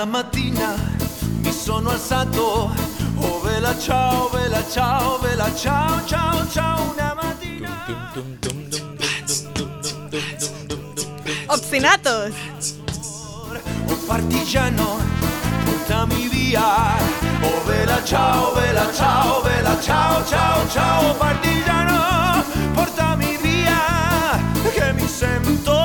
Una mattina mi sono alzato, oh vela ciao, vela ciao, vela ciao, ciao, ciao, una mattina. Obstinatos. Oh partigiano, portami via, oh vela ciao, vela ciao, vela ciao, ciao, ciao, partigiano, portami via, che mi sento.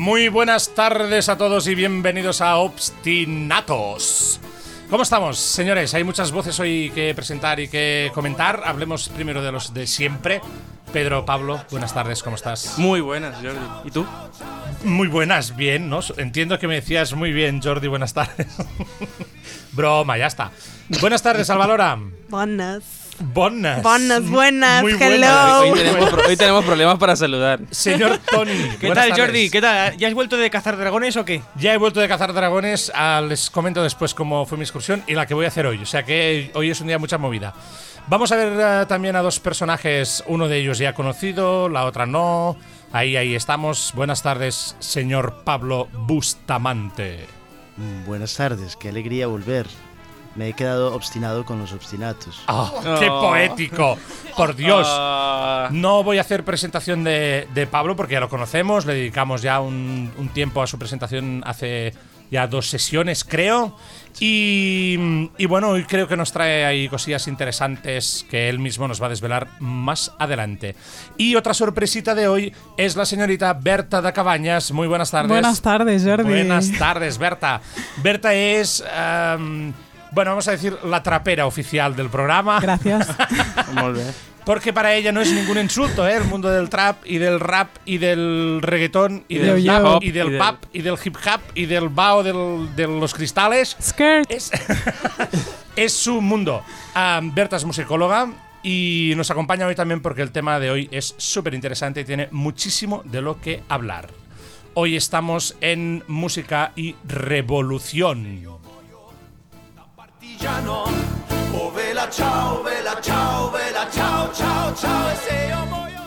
Muy buenas tardes a todos y bienvenidos a Obstinatos. ¿Cómo estamos, señores? Hay muchas voces hoy que presentar y que comentar. Hablemos primero de los de siempre. Pedro, Pablo, buenas tardes, ¿cómo estás? Muy buenas, Jordi. ¿Y tú? Muy buenas, bien, ¿no? Entiendo que me decías muy bien, Jordi, buenas tardes. Broma, ya está. Buenas tardes, Alvalora. Buenas. Buenas. Buenas, buenas, Muy hello. buenas. Hoy tenemos, pro- hoy tenemos problemas para saludar. Señor Tony. ¿Qué tal, tardes. Jordi? ¿Qué tal? ¿Ya has vuelto de cazar dragones o qué? Ya he vuelto de cazar dragones, ah, les comento después cómo fue mi excursión y la que voy a hacer hoy. O sea que hoy es un día de mucha movida. Vamos a ver ah, también a dos personajes, uno de ellos ya conocido, la otra no. Ahí, ahí estamos. Buenas tardes, señor Pablo Bustamante. Mm, Buenas tardes, qué alegría volver. Me he quedado obstinado con los obstinatos. ¡Ah, ¡Qué Oh. poético! Por Dios. Ah, No voy a hacer presentación de, de Pablo porque ya lo conocemos, le dedicamos ya un, un tiempo a su presentación hace ya dos sesiones, creo. Y, y bueno, hoy creo que nos trae ahí cosillas interesantes que él mismo nos va a desvelar más adelante. Y otra sorpresita de hoy es la señorita Berta da Cabañas. Muy buenas tardes. Buenas tardes, Jordi. Buenas tardes, Berta. Berta es, em, bueno, vamos a decir, la trapera oficial del programa. Gracias. Porque para ella no es ningún insulto, ¿eh? El mundo del trap y del rap y del reggaetón y, Y del del hip hop y del y del- pop y del hip hop y del bao del- de los cristales. Skirt. Es, es su mundo. Ah, Berta es musicóloga y nos acompaña hoy también porque el tema de hoy es súper interesante y tiene muchísimo de lo que hablar. Hoy estamos en música y revolución. Oh vela ciao, vela ciao, vela ciao, ciao, ciao, e se io muoio.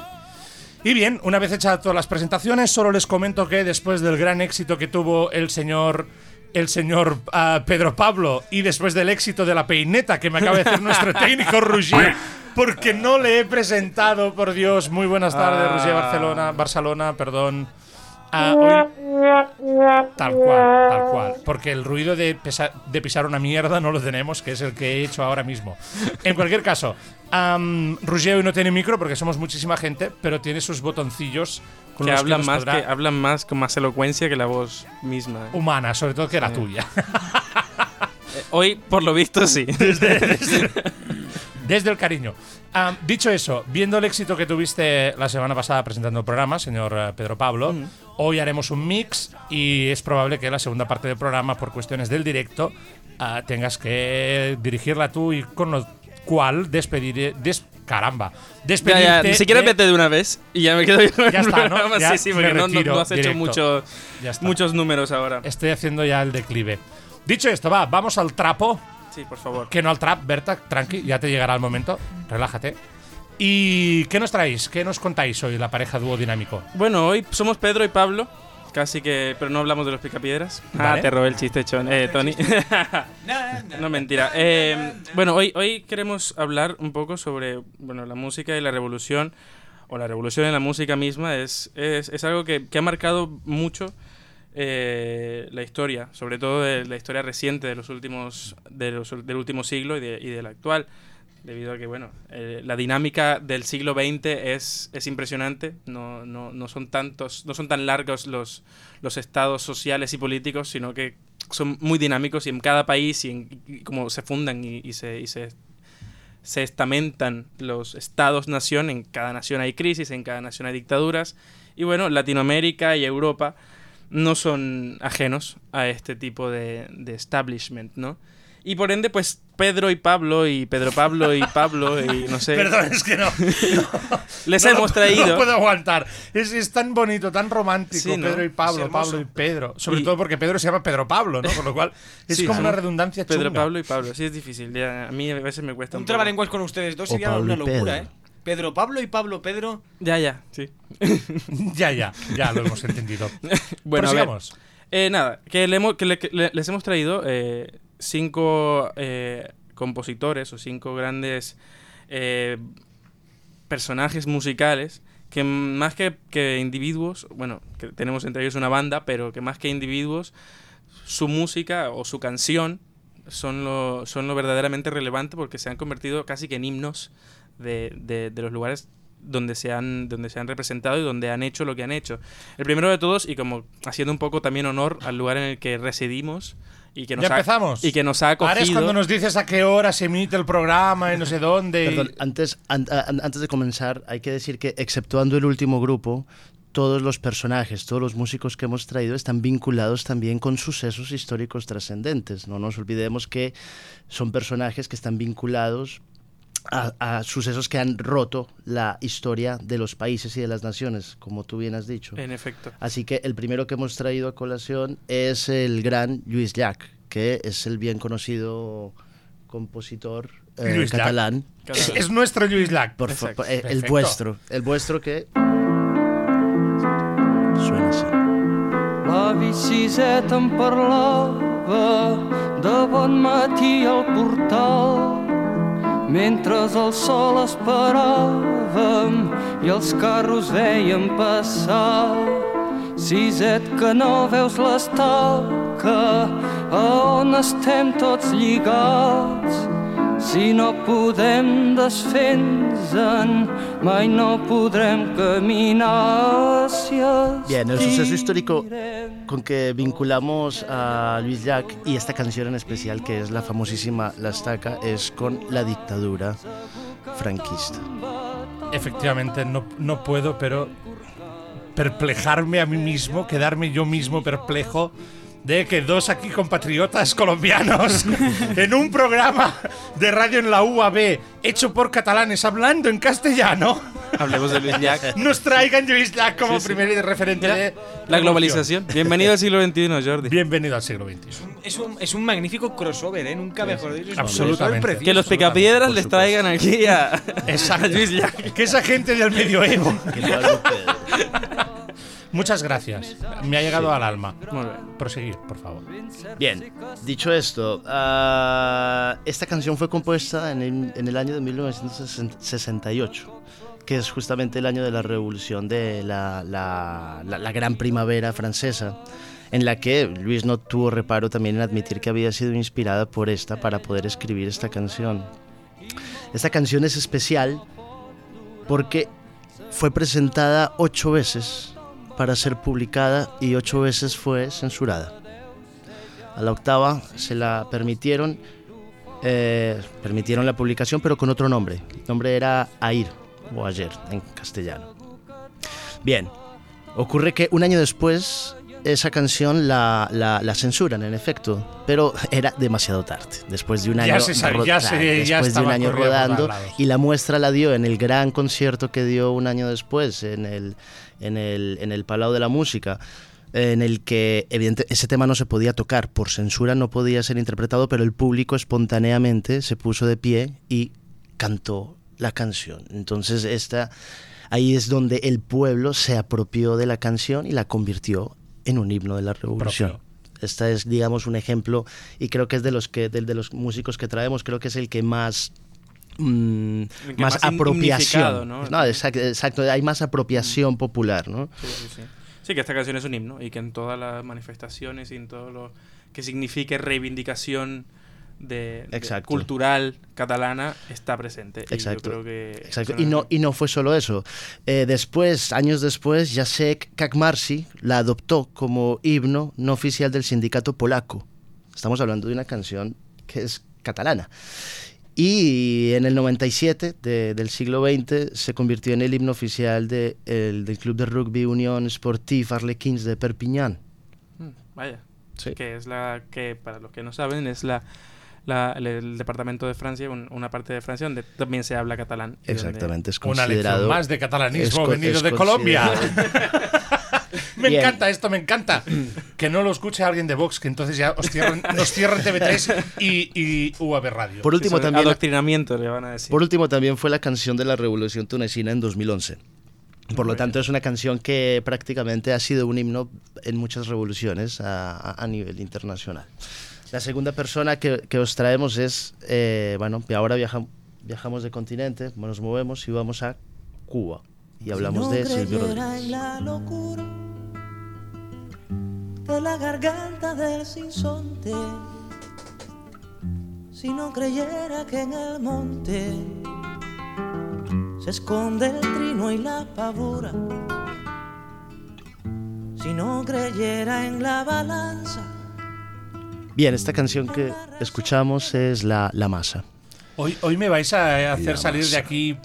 Y bien, una vez hechas todas las presentaciones, solo les comento que después del gran éxito que tuvo el señor el señor ah, Pedro Pablo y después del éxito de la peineta que me acaba de hacer nuestro técnico Roger, porque no le he presentado, por Dios. Muy buenas tardes, Ah. Roger Barcelona, Barcelona, perdón. Tal cual, tal cual. Porque el ruido de, pesa- de pisar una mierda no lo tenemos, que es el que he hecho ahora mismo. En cualquier caso, Roger hoy no tiene micro porque somos muchísima gente, pero tiene sus botoncillos Que hablan nos más, que hablan más con más elocuencia que la voz misma. ¿eh? humana, sobre todo que la tuya. Eh, Hoy, por lo visto, sí. Desde el cariño. Am, dicho eso, viendo el éxito que tuviste la semana pasada presentando el programa, señor eh, Pedro Pablo, hoy haremos un mix y es probable que la segunda parte del programa, por cuestiones del directo, ah, tengas que dirigirla tú y con lo cual despediré. Des, caramba. Ya, Despedirte. ya, ni siquiera de- vete de una vez y ya me quedo yo Ya está, ¿no? Ya sí, sí, porque no, no- has hecho mucho- Ya muchos números ahora. Estoy haciendo ya el declive. Dicho esto, va, vamos al trapo. Sí, por favor. Que no al trap, Berta, tranqui, ya te llegará el momento. Relájate. ¿Y qué nos traéis? ¿Qué nos contáis hoy, la pareja dúo dinámico? Bueno, hoy somos Pedro y Pablo. Casi que. Pero no hablamos de los picapiedras. Vale. Ah, te robé el chiste, Chon- eh, Tony. no, mentira. Eh, bueno, hoy, hoy queremos hablar un poco sobre bueno, la música y la revolución. O la revolución en la música misma. Es, es, es algo que, que ha marcado mucho eh, la historia. Sobre todo de la historia reciente de los últimos, de los, del último siglo y, de, y actual. Debido a que, bueno, eh, la dinámica del siglo XX es, es impresionante. No, no, no son tantos, no son tan largos los, los estados sociales y políticos, sino que son muy dinámicos y en cada país y, en, y como se fundan y, y se, y se, se estamentan los estados-nación, en cada nación hay crisis, en cada nación hay dictaduras. Y bueno, Latinoamérica y Europa no son ajenos a este tipo de, de establishment, ¿no? Y por ende, pues Pedro y Pablo y Pedro Pablo y Pablo y no sé. Perdón, es que no. Les no lo- hemos traído. No puedo aguantar. Es, es tan bonito, tan romántico. Sí, ¿no? Pedro y Pablo. Pablo y Pedro. Sobre Y- todo porque Pedro se llama Pedro Pablo, ¿no? Con lo cual es Sí, como sí. una redundancia chunga. Pedro, Pablo y Pablo. Sí, es difícil. ya, a mí a veces me cuesta un, Un poco. trabalenguas con ustedes dos sería una locura, Pedro. ¿eh? Pedro Pablo y Pablo Pedro. Ya, ya, sí. Ya, ya, ya lo hemos entendido. Bueno, a ver. Eh, nada, que, le hemos- que le- que le- les hemos traído eh, cinco eh, compositores o cinco grandes eh, personajes musicales que más que, que individuos, bueno, que tenemos entre ellos una banda, pero que más que individuos, su música o su canción son lo, son lo verdaderamente relevante porque se han convertido casi que en himnos de, de- de los lugares donde se, han, donde se han representado y donde han hecho lo que han hecho. El primero de todos, y como haciendo un poco también honor al lugar en el que residimos y que nos, ¿Ya ha, empezamos? y que nos ha acogido... Ahora es cuando nos dices a qué hora se emite el programa y no sé dónde. y- Perdón, antes, an- an- antes de comenzar, hay que decir que, exceptuando el último grupo, todos los personajes, todos los músicos que hemos traído están vinculados también con sucesos históricos trascendentes. No nos olvidemos que son personajes que están vinculados a, a sucesos que han roto la historia de los países y de las naciones, como tú bien has dicho. En efecto. Así que el primero que hemos traído a colación es el gran Lluís Llach, que es el bien conocido compositor eh, Llach. catalán. es, es nuestro Luis Lac. Por eh, el Perfecto. vuestro, el vuestro que suena así. L'avi Siset em parlava de bon matí al portal mentre el sol esperàvem i els carros veiem passar. Siset que no veus l'estaca a on estem tots lligats si no podem desfer-nos-en, mai no podrem caminar hacia Bien, el suceso histórico con que vinculamos a Luis Llach y esta canción en especial, que es la famosísima La Estaca, es con la dictadura franquista. Efectivamente, no, no puedo, pero perplejarme a mí mismo, quedarme yo mismo perplejo de que dos aquí compatriotas colombianos en un programa de radio en la UAB hecho por catalanes hablando en castellano Hablemos de Luis Llach. nos traigan Luis Llach como Sí, sí. primer referente Mira, de La globalización. Bienvenido al siglo XXI, Jordi. Bienvenido al siglo XXI. Es un, es un magnífico crossover, ¿eh? Nunca mejor dicho. Es un Absolutamente. precioso. Que los picapiedras les traigan aquí a, Exacto. a Luis Llach. Que esa gente del medioevo. Muchas gracias. Me ha llegado al alma. Muy bien. Proseguir, por favor. Bien, dicho esto, ah, esta canción fue compuesta en el, en el año de 1968, que es justamente el año de la revolución de la, la- la- la gran primavera francesa, en la que Luis no tuvo reparo también en admitir que había sido inspirada por esta para poder escribir esta canción. Esta canción es especial porque fue presentada ocho veces para ser publicada y ocho veces fue censurada. A la octava se la permitieron, eh, permitieron la publicación, pero con otro nombre. El nombre era Air o Ayer en castellano. Bien, ocurre que un año después esa canción la, la- la censuran, en efecto, pero era demasiado tarde. Después de un año, ya se- ya después de un año rodando, y la muestra la dio en el gran concierto que dio un año después en el, en el, en el Palau de la Música, en el que evidente, ese tema no se podía tocar, por censura no podía ser interpretado, pero el público espontáneamente se puso de pie y cantó la canción. Entonces esta, ahí es donde el pueblo se apropió de la canción y la convirtió en un himno de la revolución. Propio. Esta es, digamos, un ejemplo y creo que es de los que de los músicos que traemos, creo que es el que más mm, más, más apropiación. ¿no? No, exacto, exacto, hay más apropiación popular, ¿no? Sí, sí, sí. Sí, que esta canción es un himno y que en todas las manifestaciones y en todo lo que signifique reivindicación de, de cultural catalana está presente. Y yo Exacto. creo que Exacto. Y no, y no fue solo eso. Eh, después, años después, Jacek Kakmarsi la adoptó como himno no oficial del sindicato polaco. Estamos hablando de una canción que es catalana. Y en el 97 de- del siglo XX se convirtió en el himno oficial de, el- del club de rugby Unión Sportive Arlequins de Perpiñán. Mm, Vaya. Sí. Que es la que, para los que no saben, es la, la- el, el departamento de Francia, un- una parte de Francia donde también se habla catalán. Exactamente, es Una considerado... lección más de catalanismo es venido es de Colombia. me Bien. encanta esto, me encanta. Que no lo escuche alguien de Vox, que entonces ya os cierran- nos cierran TV3 y, y UAB Radio. Por último, también Adoctrinamiento, le van a decir. Por último, también fue la canción de la Revolución Tunecina en 2011. Por lo tanto, es una canción que prácticamente ha sido un himno en muchas revoluciones a, a nivel internacional. La segunda persona que, que os traemos es, eh, bueno, ahora viaja, viajamos de continente, nos movemos y vamos a Cuba. Y hablamos si no de Silvio Rodríguez. En la locura de la garganta del sinsonte, si no creyera que en el monte se esconde el trino y la pavura, si no creyera en la balanza. Bien, esta canción que escuchamos es La, la Masa. Hoy, hoy me vais a hacer La salir de aquí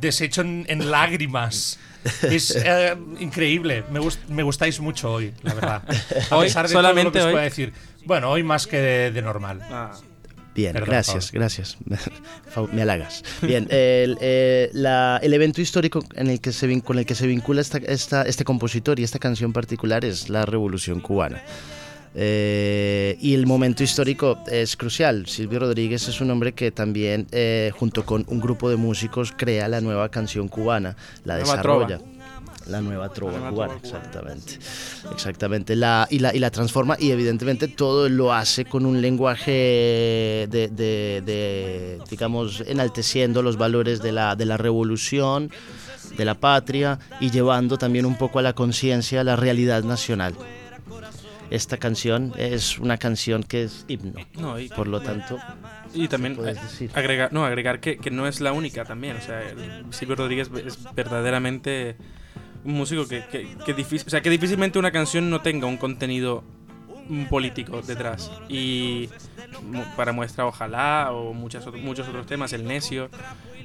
deshecho en, en lágrimas. Es eh, increíble. Me, gust- me gustáis mucho hoy, la verdad. A Hoy, pesar de solamente todo lo que os hoy. pueda decir. Bueno, hoy más que de, de normal. Ah, Bien, Perdón, gracias, gracias. Me halagas. Bien, el, eh, la- el evento histórico en el que se vin- con el que se vincula esta, esta- este compositor y esta canción particular es la Revolución Cubana. Eh, y el momento histórico es crucial. Silvio Rodríguez es un hombre que también, eh, junto con un grupo de músicos, crea la nueva canción cubana, la desarrolla. La nueva trova cubana, trova cubana. exactamente. Exactamente. La, y, la, y la transforma y evidentemente todo lo hace con un lenguaje de, de- de, digamos, enalteciendo los valores de la, de la revolución, de la patria y llevando también un poco a la conciencia la realidad nacional. Esta canción es una canción que es himno. no, y, Por lo tanto, y también decir. agregar, no, agregar que, que no es la única también. O sea, Silvio Rodríguez es verdaderamente un músico que, que, que difícil, o sea, que difícilmente una canción no tenga un contenido político detrás. Y para muestra Ojalá o muchas, muchos otros temas, El Necio,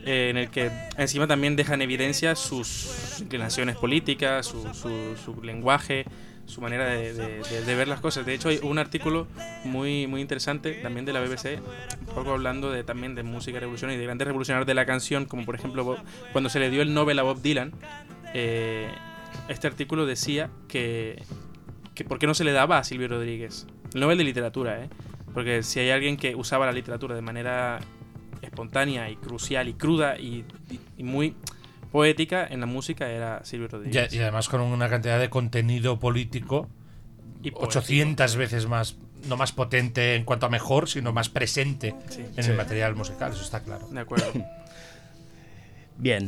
eh, en el que encima también deja en evidencia sus inclinaciones políticas, su, su, su lenguaje, su manera de, de- de- de ver las cosas. De hecho, hay un artículo muy, muy interesante también de la BBC, un poco hablando de, también de música revolucionaria y de grandes revolucionarios de la canción, como por ejemplo Bob- cuando se le dio el Nobel a Bob Dylan, eh, este artículo decía que, que por qué no se le daba a Silvio Rodríguez el Nobel de Literatura, ¿eh? porque si hay alguien que usaba la literatura de manera espontánea y crucial y cruda y, y- y muy poética en la música era Silvio Rodríguez. y además con una cantidad de contenido político Y poético. 800 veces más, no más potente en cuanto a mejor, sino más presente Sí. en el material musical, eso está claro. De acuerdo. Bien,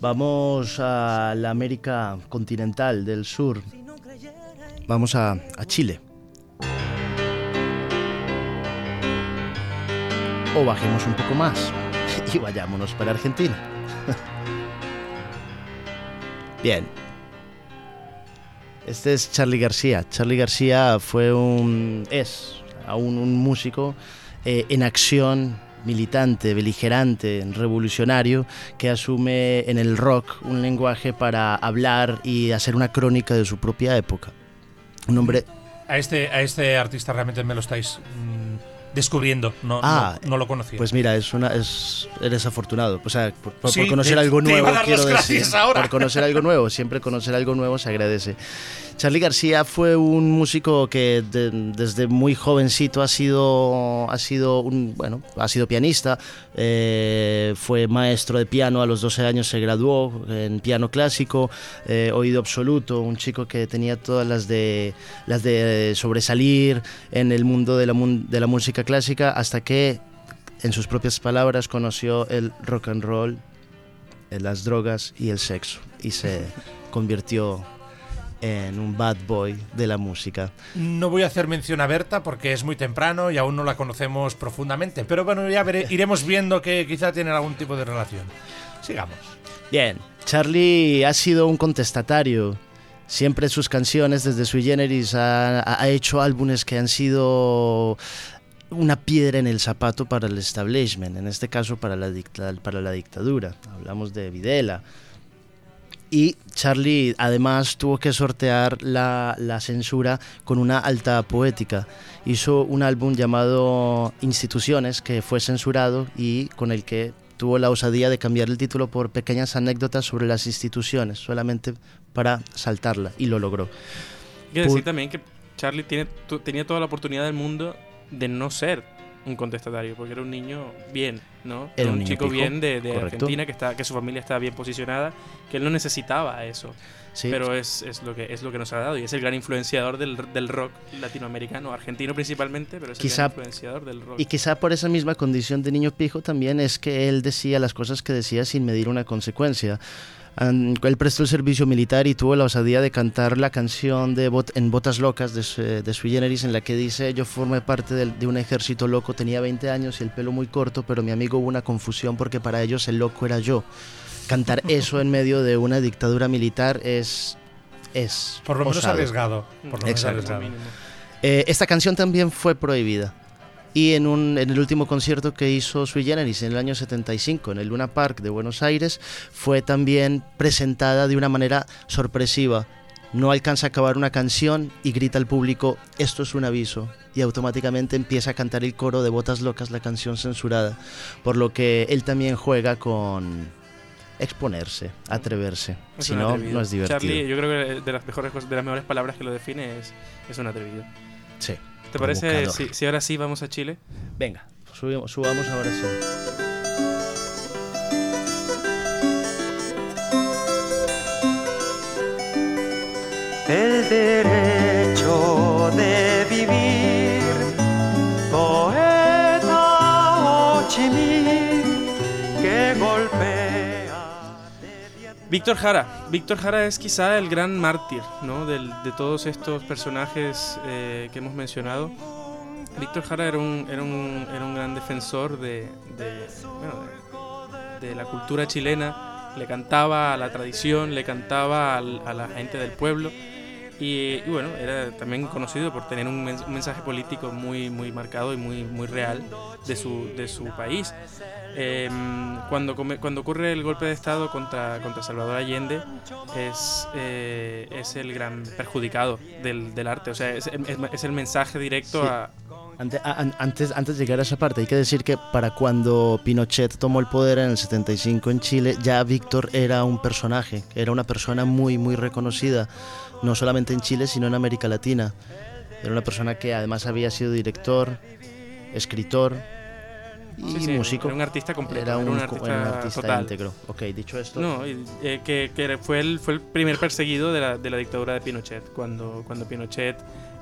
vamos a la América continental del sur. Vamos a, a Chile. O bajemos un poco más y vayámonos para Argentina. Bien. Este es Charlie García. Charlie García fue un. es aún un músico eh, en acción, militante, beligerante, revolucionario, que asume en el rock un lenguaje para hablar y hacer una crónica de su propia época. Un hombre. A este, a este artista realmente me lo estáis descubriendo, no, Ah, no, no lo conocía. Pues mira, es una, es, eres afortunado. O sea, por, por- Sí, por conocer te- algo nuevo, quiero decir. ahora. Por conocer algo nuevo, siempre conocer algo nuevo se agradece. Charlie García fue un músico que de- desde muy jovencito ha sido, ha sido bueno, ha sido pianista, eh, fue maestro de piano a los 12 años, se graduó en piano clásico, eh, oído absoluto, un chico que tenía todas las de, las de sobresalir en el mundo de la, de la música clásica hasta que, en sus propias palabras, conoció el rock and roll, las drogas y el sexo y se convirtió en un bad boy de la música. No voy a hacer mención a Berta porque es muy temprano y aún no la conocemos profundamente, pero bueno, ya veré- iremos viendo que quizá tienen algún tipo de relación. Sigamos. Bien, Charlie ha sido un contestatario. Siempre sus canciones, desde Sui Generis, ha, ha hecho álbumes que han sido una piedra en el zapato para el establishment, en este caso para la, dicta- para la dictadura. Hablamos de Videla. Y Charlie además tuvo que sortear la, la censura con una alta poética. Hizo un álbum llamado Instituciones que fue censurado y con el que tuvo la osadía de cambiar el título por pequeñas anécdotas sobre las instituciones, solamente para saltarla, y lo logró. Que decir también que Charlie tiene, tenía toda la oportunidad del mundo de no ser un contestatario, porque era un niño bien. ¿No? Era un chico bien de. Argentina, que, está, que su familia está bien posicionada, que él no necesitaba eso. Sí. Pero es, es, lo que, es lo que nos ha dado y es el gran influenciador del, del rock latinoamericano, argentino principalmente, pero es el Quizá- gran influenciador del rock. Y quizá por esa misma condición de niño pijo también es que él decía las cosas que decía sin medir una consecuencia. Él prestó el servicio militar y tuvo la osadía de cantar la canción de Bot- en Botas Locas de, su- de Sui Generis en la que dice yo formé parte de un ejército loco, tenía 20 años y el pelo muy corto, pero mi amigo hubo una confusión porque para ellos el loco era yo. Cantar eso en medio de una dictadura militar es... es Por lo menos osado. arriesgado. Por lo menos arriesgado. Eh, esta canción también fue prohibida. Y en, un, en el último concierto que hizo Sui Generis en el año 75 en el Luna Park de Buenos Aires, fue también presentada de una manera sorpresiva. No alcanza a acabar una canción y grita al público, esto es un aviso. Y automáticamente empieza a cantar el coro de Botas Locas, la canción censurada. Por lo que él también juega con exponerse, atreverse. Es Si no, atrevido. no es divertido. Charlie, yo creo que de las mejores cosas- de las mejores palabras que lo define es, es un atrevido. Sí. ¿Te parece si, si ahora sí vamos a Chile? Venga, subimos- subamos ahora sí. el derecho Víctor Jara. Víctor Jara es quizá el gran mártir ¿no? De todos estos personajes eh, que hemos mencionado. Víctor Jara era un, era un, era un gran defensor de, de, bueno, la cultura chilena. Le cantaba a la tradición, le cantaba a la gente del pueblo. Y, y bueno, era también conocido por tener un, mens- un mensaje político muy, muy marcado y muy, muy real de su, de su país. Eh, cuando, come- cuando ocurre el golpe de Estado contra, contra Salvador Allende, es, eh, es el gran perjudicado del, del arte. O sea, es, es- es el mensaje directo Sí. a. Ante- a- an- antes, antes de llegar a esa parte, hay que decir que para cuando Pinochet tomó el poder en el 75 en Chile, ya Víctor era un personaje, era una persona muy, muy reconocida, no solamente en Chile, sino en América Latina. Era una persona que además había sido director, escritor y sí, sí, músico. Era un artista completo. Era un, artista, era un artista total. íntegro. Ok, dicho esto, No, eh, que, que fue, el, fue el primer perseguido de la, de la dictadura de Pinochet. Cuando, cuando Pinochet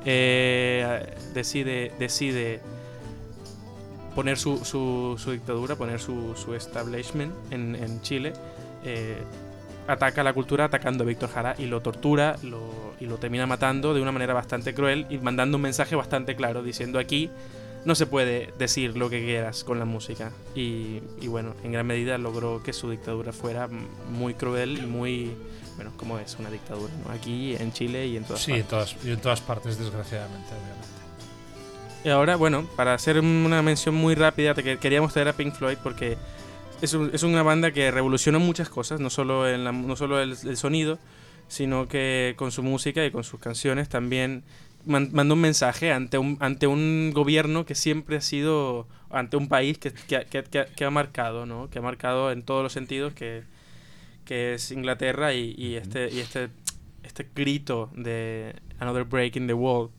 eh, decide, decide poner su, su, dictadura, poner su, su establishment en, en Chile, eh, ataca la cultura atacando a Víctor Jara y lo tortura lo, y lo termina matando de una manera bastante cruel y mandando un mensaje bastante claro diciendo aquí no se puede decir lo que quieras con la música. Y, y bueno, en gran medida logró que su dictadura fuera muy cruel y muy, bueno, como es una dictadura, ¿no? Aquí, en Chile y en todas Sí, en partes. todas, y en todas partes, desgraciadamente, obviamente. Y ahora, bueno, para hacer una mención muy rápida, queríamos traer a Pink Floyd porque es, un- es una banda que revolucionó muchas cosas, no solo, en la- no solo el, el sonido, sino que con su música y con sus canciones también man- mandó un mensaje ante un, ante un gobierno que siempre ha sido, ante un país que, que- que- que ha marcado, ¿no? Que ha marcado en todos los sentidos que, que es Inglaterra y, y este, y este, este grito de Another Break in the Wall.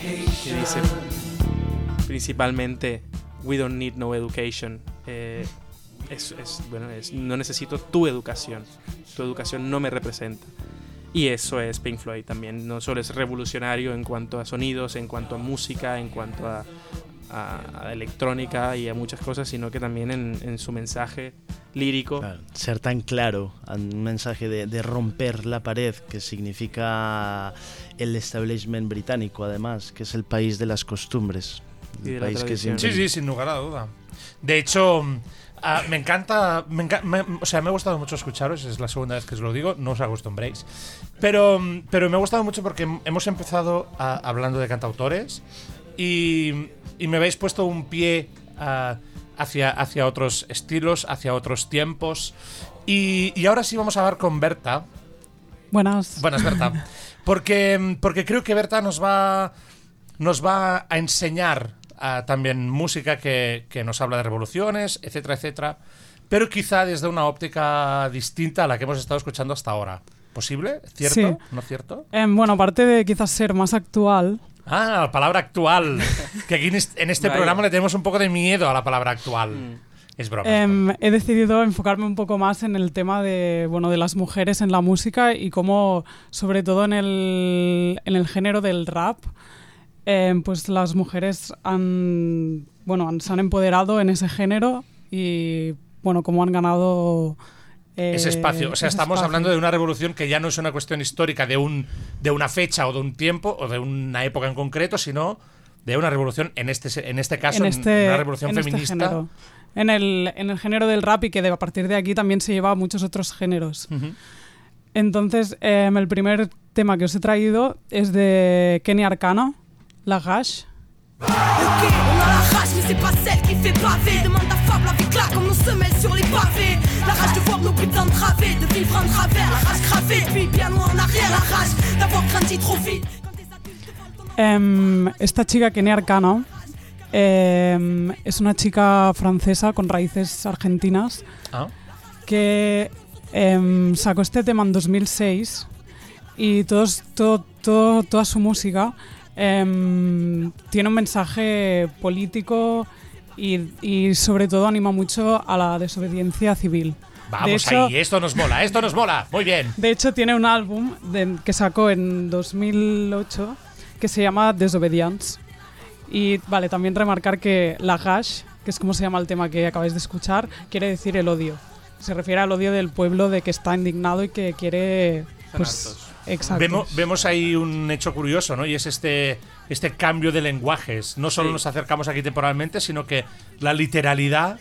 que- que dice principalmente We don't need no education. Eh, es, es- bueno, es, no necesito tu educación. Tu educación no me representa. Y eso es Pink Floyd también. No solo es revolucionario en cuanto a sonidos, en cuanto a música, en cuanto a, a- a electrónica y a muchas cosas, sino que también en, en su mensaje lírico. Claro, ser tan claro, un mensaje de, de romper la pared, que significa el establishment británico, además, que es el país de las costumbres. Y el de la país que tradición. Sí, siempre- sí, sin lugar a duda. De hecho, mm, ah, me encanta, me enca- me- o sea, me ha gustado mucho escucharos, es la segunda vez que os lo digo, no os acostumbréis. Pero, mm, pero me ha gustado mucho porque hemos empezado a- hablando de cantautores y, y me habéis puesto un pie ah, hacia, hacia otros estilos, hacia otros tiempos. Y, y ahora sí vamos a hablar con Berta, Buenas. Buenas, Berta. Porque, porque creo que Berta nos va, nos va a enseñar ah, también música que, que nos habla de revoluciones, etcétera, etcétera. Pero quizá desde una óptica distinta a la que hemos estado escuchando hasta ahora. ¿Posible? ¿Cierto? Sí. ¿No cierto? Em, bueno, aparte de quizás ser más actual, Ah, la palabra actual. que aquí en este, Vaya. programa le tenemos un poco de miedo a la palabra actual. Es broma. es broma. Em, he decidido enfocarme un poco más en el tema de, bueno, de las mujeres en la música y cómo, sobre todo en el, en el género del rap, em, pues las mujeres han, bueno, han- se han empoderado en ese género y bueno, cómo han ganado ese espacio. O sea, estamos espacio. hablando de una revolución que ya no es una cuestión histórica de, un, de una fecha o de un tiempo o de una época en concreto, sino de una revolución, en este, en este caso, en este, una revolución en este feminista. En el, en el género del rap y que de, a partir de aquí también se lleva a muchos otros géneros. Entonces, em, el primer tema que os he traído es de Kenny Arcana, La Gash. Ok, on a la rage, mais c'est pas celle qui fait baver. Demande à Fab, la vie claque comme nos semelles sur les pavés. La rage de voir nos putains de travées, de vivre en travers. La rage gravée, puis bien loin en arrière. La rage d'avoir grandi trop vite. Quand tes adultes te volent ton Em, esta chica, Kenny Arcana, em, es una chica francesa con raíces argentinas Ah. que em, sacó este tema en 2006 y todos, todo, todo- toda su música em, tiene un mensaje político y, y sobre todo anima mucho a la desobediencia civil. Vamos de hecho, ahí, esto nos mola, esto nos mola. Muy bien. de hecho, tiene un álbum de- que sacó en 2008 que se llama Desobedience. Y vale, también remarcar que la gash, que es como se llama el tema que acabáis de escuchar, quiere decir el odio. Se refiere al odio del pueblo de que está indignado y que quiere. Pues. Exacto. Vemos, vemos ahí un hecho curioso, ¿no? Y es este, este cambio de lenguajes. No solo Sí. nos acercamos aquí temporalmente, sino que la literalidad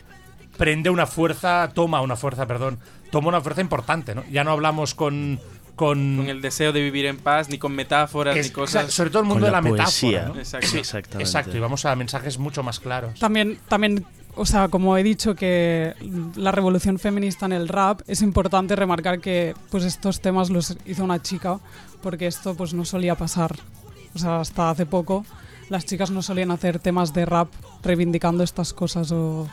prende una fuerza, toma una fuerza, perdón, toma una fuerza importante, ¿no? Ya no hablamos con. con, Con el deseo de vivir en paz, ni con metáforas, es- ni cosas. sobre todo el mundo Con de la la poesía. metáfora. ¿no? Exacto. Sí, Exactamente. exacto, y vamos a mensajes mucho más claros. También, también, o sea, como he dicho que la revolución feminista en el rap, es importante remarcar que pues estos temas los hizo una chica, porque esto pues no solía pasar. O sea, hasta hace poco las chicas no solían hacer temas de rap reivindicando estas cosas o,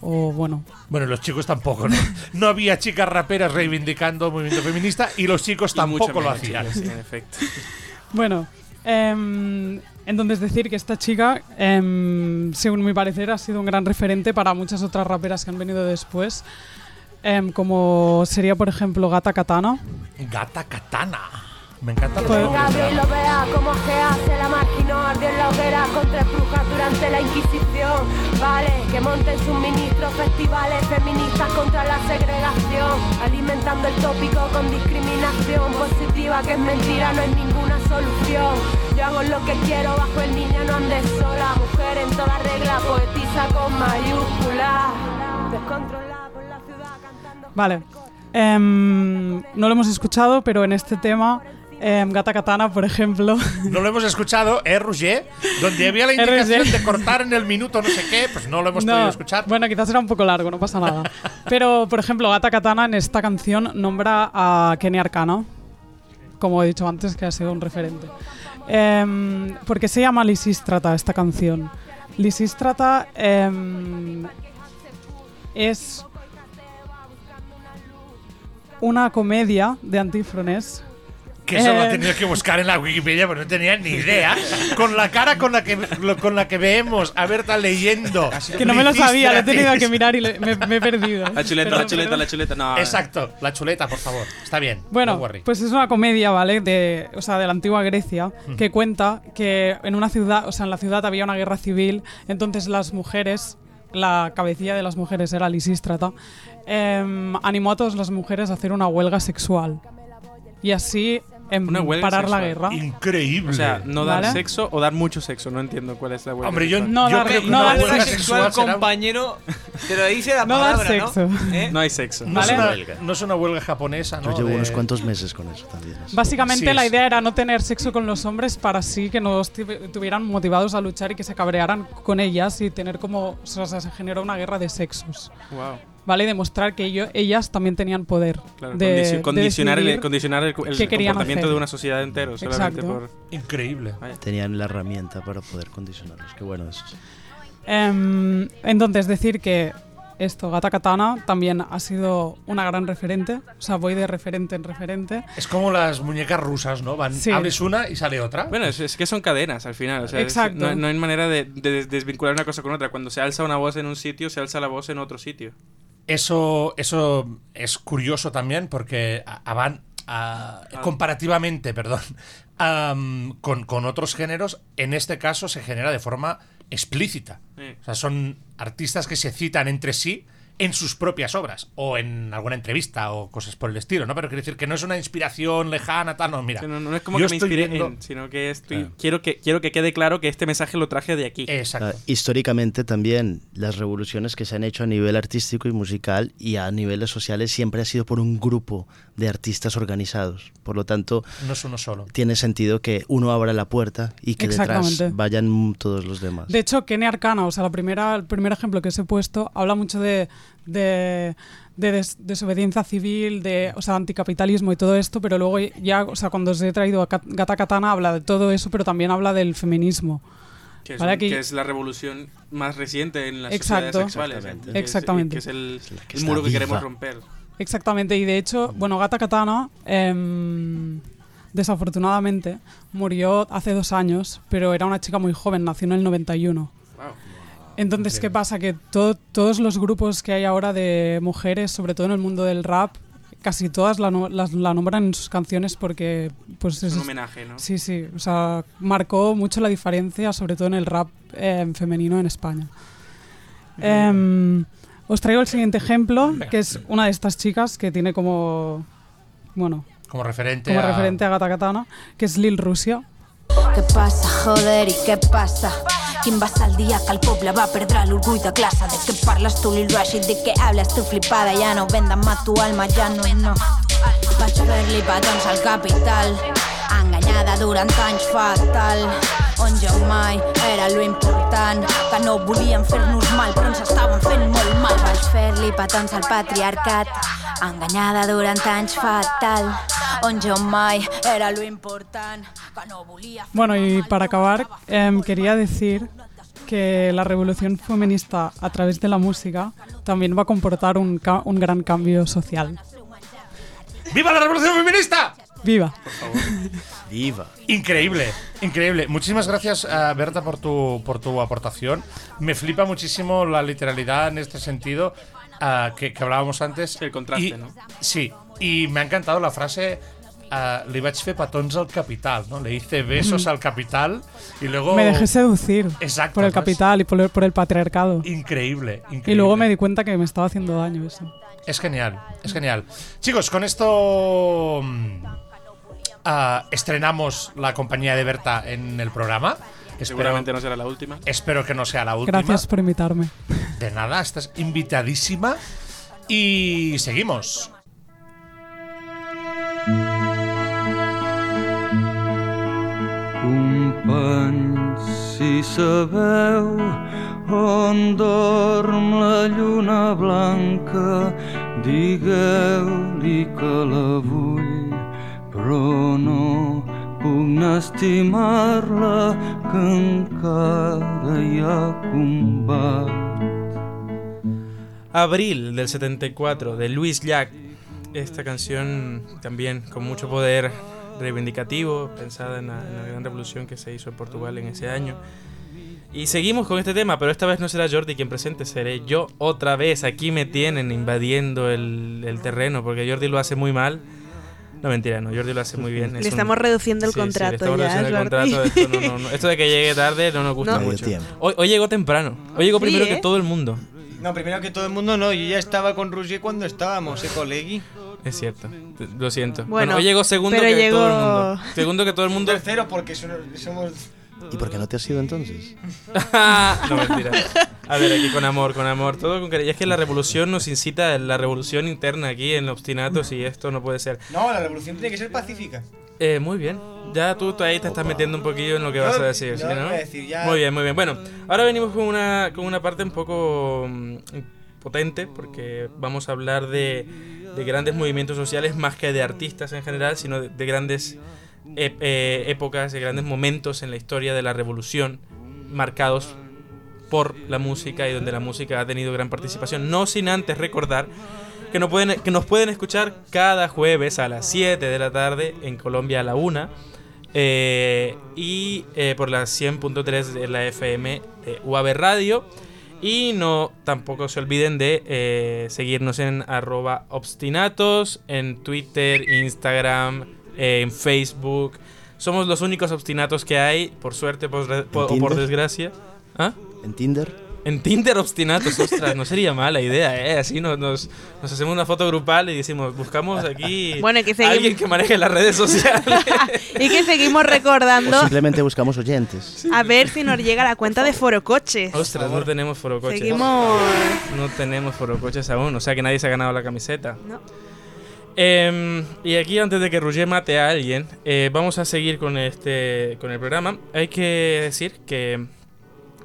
o bueno. Bueno, los chicos tampoco, ¿no? No había chicas raperas reivindicando el movimiento feminista y los chicos Y mucho tampoco lo hacían. chicas, en efecto. Bueno, em, entonces decir que esta chica, em, según mi parecer, ha sido un gran referente para muchas otras raperas que han venido después, em, como sería, por ejemplo, Gata Katana. Gata Katana. Me encanta Pues- el nombre. y lo vea como se hace la máquina ardió en la hoguera contra brujas durante la Inquisición. Vale, que monten suministros, festivales feministas contra la segregación, alimentando el tópico con discriminación positiva que es mentira, no es ninguna solución. Yo hago lo que quiero bajo el niño, no andes sola, mujer en toda regla, poetisa con mayúsculas, descontrolada por la ciudad cantando. Vale. Em, no lo hemos escuchado, pero en este tema, em, Gata Katana, por ejemplo, No lo hemos escuchado, ¿eh, Roger? Donde había la Eh, indicación de cortar en el minuto no sé qué, pues no lo hemos No, podido escuchar. Bueno, quizás era un poco largo, no pasa nada. Pero, por ejemplo, Gata Katana en esta canción nombra a Kenny Arcana, como he dicho antes, que ha sido un referente. Em, ¿Por qué se llama Lisístrata esta canción? Lisístrata em, es una comedia de Antífrones. Que eso lo he eh. tenido que buscar en la Wikipedia, pero no tenía ni idea. Con la cara con la que, lo- con la que vemos a Berta leyendo. Que no me lo sabía, lo he tenido que mirar y le- me, me he perdido. La chuleta, Perdón, la chuleta, perdón. la chuleta. No, Exacto, la chuleta, por favor. Está bien. Bueno, no worry. pues es una comedia, ¿vale? De, o sea, de la antigua Grecia, que cuenta que en una ciudad, o sea, en la ciudad había una guerra civil, entonces las mujeres, la cabecilla de las mujeres era Lisístrata, em, animó a todas las mujeres a hacer una huelga sexual. Y así em, Una huelga parar la sexual. guerra. Increíble. O sea, no dar ¿Vale? sexo o dar mucho sexo. No entiendo cuál es la huelga. Hombre, yo, sexual. No yo dar- creo que no una dar huelga sexo sexual será- compañero, te lo dice la No dar palabra, sexo. ¿no? ¿Eh? No hay sexo. no, es ¿Vale? una, Huelga. no es una huelga japonesa, ¿no? Yo llevo De- unos cuantos meses con eso también. así. Básicamente Sí, la es- idea era no tener sexo con los hombres para así que no estu- estuvieran motivados a luchar y que se cabrearan con ellas y tener como, o sea, se generó una guerra de sexos. Wow. ¿Vale? Y demostrar que ello- ellas también tenían poder. Claro, de, condici- de condicionar el, condicionar el, el comportamiento hacer. de una sociedad entero solamente por. Increíble. Tenían la herramienta para poder condicionarlos. Qué bueno eso. Em, entonces, decir que esto, Gata Katana también ha sido una gran referente. O sea, voy de referente en referente. Es como las muñecas rusas, ¿no? Van, Sí. Abres una y sale otra. Bueno, es, es que son cadenas al final. O sea, es- Exacto. no, no hay manera de, de desvincular una cosa con otra. Cuando se alza una voz en un sitio, se alza la voz en otro sitio. Eso, eso es curioso también porque avan- a- comparativamente, perdón, con, con otros géneros, en este caso se genera de forma explícita. Sí. O sea, son artistas que se citan entre sí en sus propias obras o en alguna entrevista o cosas por el estilo, ¿no? Pero quiero decir que no es una inspiración lejana, tal, no, mira. No, no es como yo que me estoy inspiré viendo- en, sino que estoy, quiero, que, quiero que quede claro que este mensaje lo traje de aquí. Exacto. Ah, históricamente también las revoluciones que se han hecho a nivel artístico y musical y a niveles sociales siempre ha sido por un grupo de artistas organizados. Por lo tanto, No es uno solo. tiene sentido que uno abra la puerta y que detrás vayan todos los demás. De hecho, Kenia Arcana, o sea, la primera, el primer ejemplo que os he puesto, habla mucho de, de, de des- desobediencia civil, de, o sea, anticapitalismo y todo esto, pero luego ya, o sea, cuando os he traído a Kat- Gata Katana, habla de todo eso, pero también habla del feminismo. Que es, Vale, un- que- que es la revolución más reciente en las Exacto. sociedades sexuales. ¿eh? Exactamente. Que es- Exactamente. Que es el, que el está muro que viva. queremos romper. Exactamente, y de hecho, bueno, Gata Katana em, desafortunadamente murió hace dos años, pero era una chica muy joven, nació en el 91. Wow. Entonces, ¿qué pasa? Que to- todos los grupos que hay ahora de mujeres, sobre todo en el mundo del rap, casi todas la, no- las- la nombran en sus canciones porque pues Es es- un homenaje, ¿no? Sí, sí, o sea, marcó mucho la diferencia, sobre todo en el rap eh, femenino en España. Em, os traigo el siguiente ejemplo, que es una de estas chicas que tiene como, bueno, Como referente como a... referente a Gata Katana, que es Lil Rusia. Què passa, joder, i què passa? Quin va ser el dia que el poble va perdre l'orgull de classe? De què parles tu, Lil Rashid? De què hables tu, flipada? Ja no venden más tu alma, ja no, no. Vaig fer-li petons al capital, enganyada durant anys fatal, on jo mai era lo important, que no volien fer-nos mal, però ens estaven fent molt mal. Vaig fer-li petons al patriarcat, enganyada durant anys fatal, era lo Bueno, y para acabar, em, quería decir que la revolución feminista a través de la música también va a comportar un, ca- un gran cambio social. ¡Viva la revolución feminista! ¡Viva! Viva. Increíble, increíble. Muchísimas gracias, eh, Berta, por tu, por tu aportación. Me flipa muchísimo la literalidad en este sentido eh, que, que hablábamos antes. El contraste, Y- ¿no? Sí, y me ha encantado la frase. eh, li vaig fer petons al capital, ¿no? Le hice besos al capital y luego... Me dejé seducir Exacto, por el capital y por el, por el patriarcado. Increíble, increíble. Y luego me di cuenta que me estaba haciendo daño eso. Es genial, es genial. Chicos, con esto mm, ah, estrenamos la compañía de Berta en el programa. Espero, Seguramente no será la última. espero que no sea la última. Gracias por invitarme. De nada, estás invitadísima. Y seguimos. Companys, si sabeu on dorm la lluna blanca, digueu-li que la vull, però no Abril del 74 de Luis Llach. Esta canción también con mucho poder reivindicativo, pensada en la, en la gran revolución que se hizo en Portugal en ese año. Y seguimos con este tema, pero esta vez no será Jordi quien presente, seré yo otra vez. Aquí me tienen invadiendo el, el terreno, porque Jordi lo hace muy mal. No, mentira, no, Jordi lo hace muy bien. Le un- estamos reduciendo el Sí, sí, le contrato estamos ya, reduciendo el contrato, Esto, no, no, no. Esto de que llegue tarde no nos gusta mucho. Hoy, hoy llegó temprano. Hoy llegó Sí, primero ¿eh? que todo el mundo. No, primero que todo el mundo no, yo ya estaba con Roger cuando estábamos, eh, colegui. Es cierto, lo siento. Bueno, Bueno, hoy llegó segundo que todo el mundo. Segundo que todo el mundo. Tercero porque somos... ¿Y por qué no te has ido entonces? no, mentira. A ver, aquí con amor, con amor, todo con cariño. Es que la revolución nos incita, la revolución interna aquí en obstinatos y esto no puede ser. No, la revolución tiene que ser pacífica. Eh, muy bien. Ya tú, tú ahí te estás metiendo un poquillo en lo que Yo- vas a decir, ¿sí, voy no? a decir, ya- Muy bien, muy bien. Bueno, ahora venimos con una, con una parte un poco mm, potente porque vamos a hablar de, de grandes movimientos sociales más que de artistas en general, sino de, de grandes épocas, de grandes momentos en la historia de la revolución marcados por la música y donde la música ha tenido gran participación. No sin antes recordar que nos pueden, que nos pueden escuchar cada jueves a las 7 de la tarde, en Colombia a la 1. eh, y eh, por la 100.3 de la FM de UAB Radio. Y no tampoco se olviden de eh, seguirnos en arroba obstinatos, en Twitter, Instagram, eh, en Facebook. Somos los únicos obstinatos que hay, por suerte por por- o por desgracia. ¿Ah? ¿En Tinder? En Tinder obstinatos, ostras, no sería mala idea, ¿eh? Así nos, nos, nos hacemos una foto grupal y decimos, buscamos aquí Bueno, que seguimos- alguien que maneje las redes sociales. Y que seguimos recordando O simplemente buscamos oyentes. a ver si nos llega la cuenta de Forocoches. Ostras, no tenemos forocoches. Seguimos. No tenemos forocoches aún, o sea que nadie se ha ganado la camiseta. No. Em, y aquí, antes de que Roger mate a alguien, eh, vamos a seguir con, este, con el programa. Hay que decir que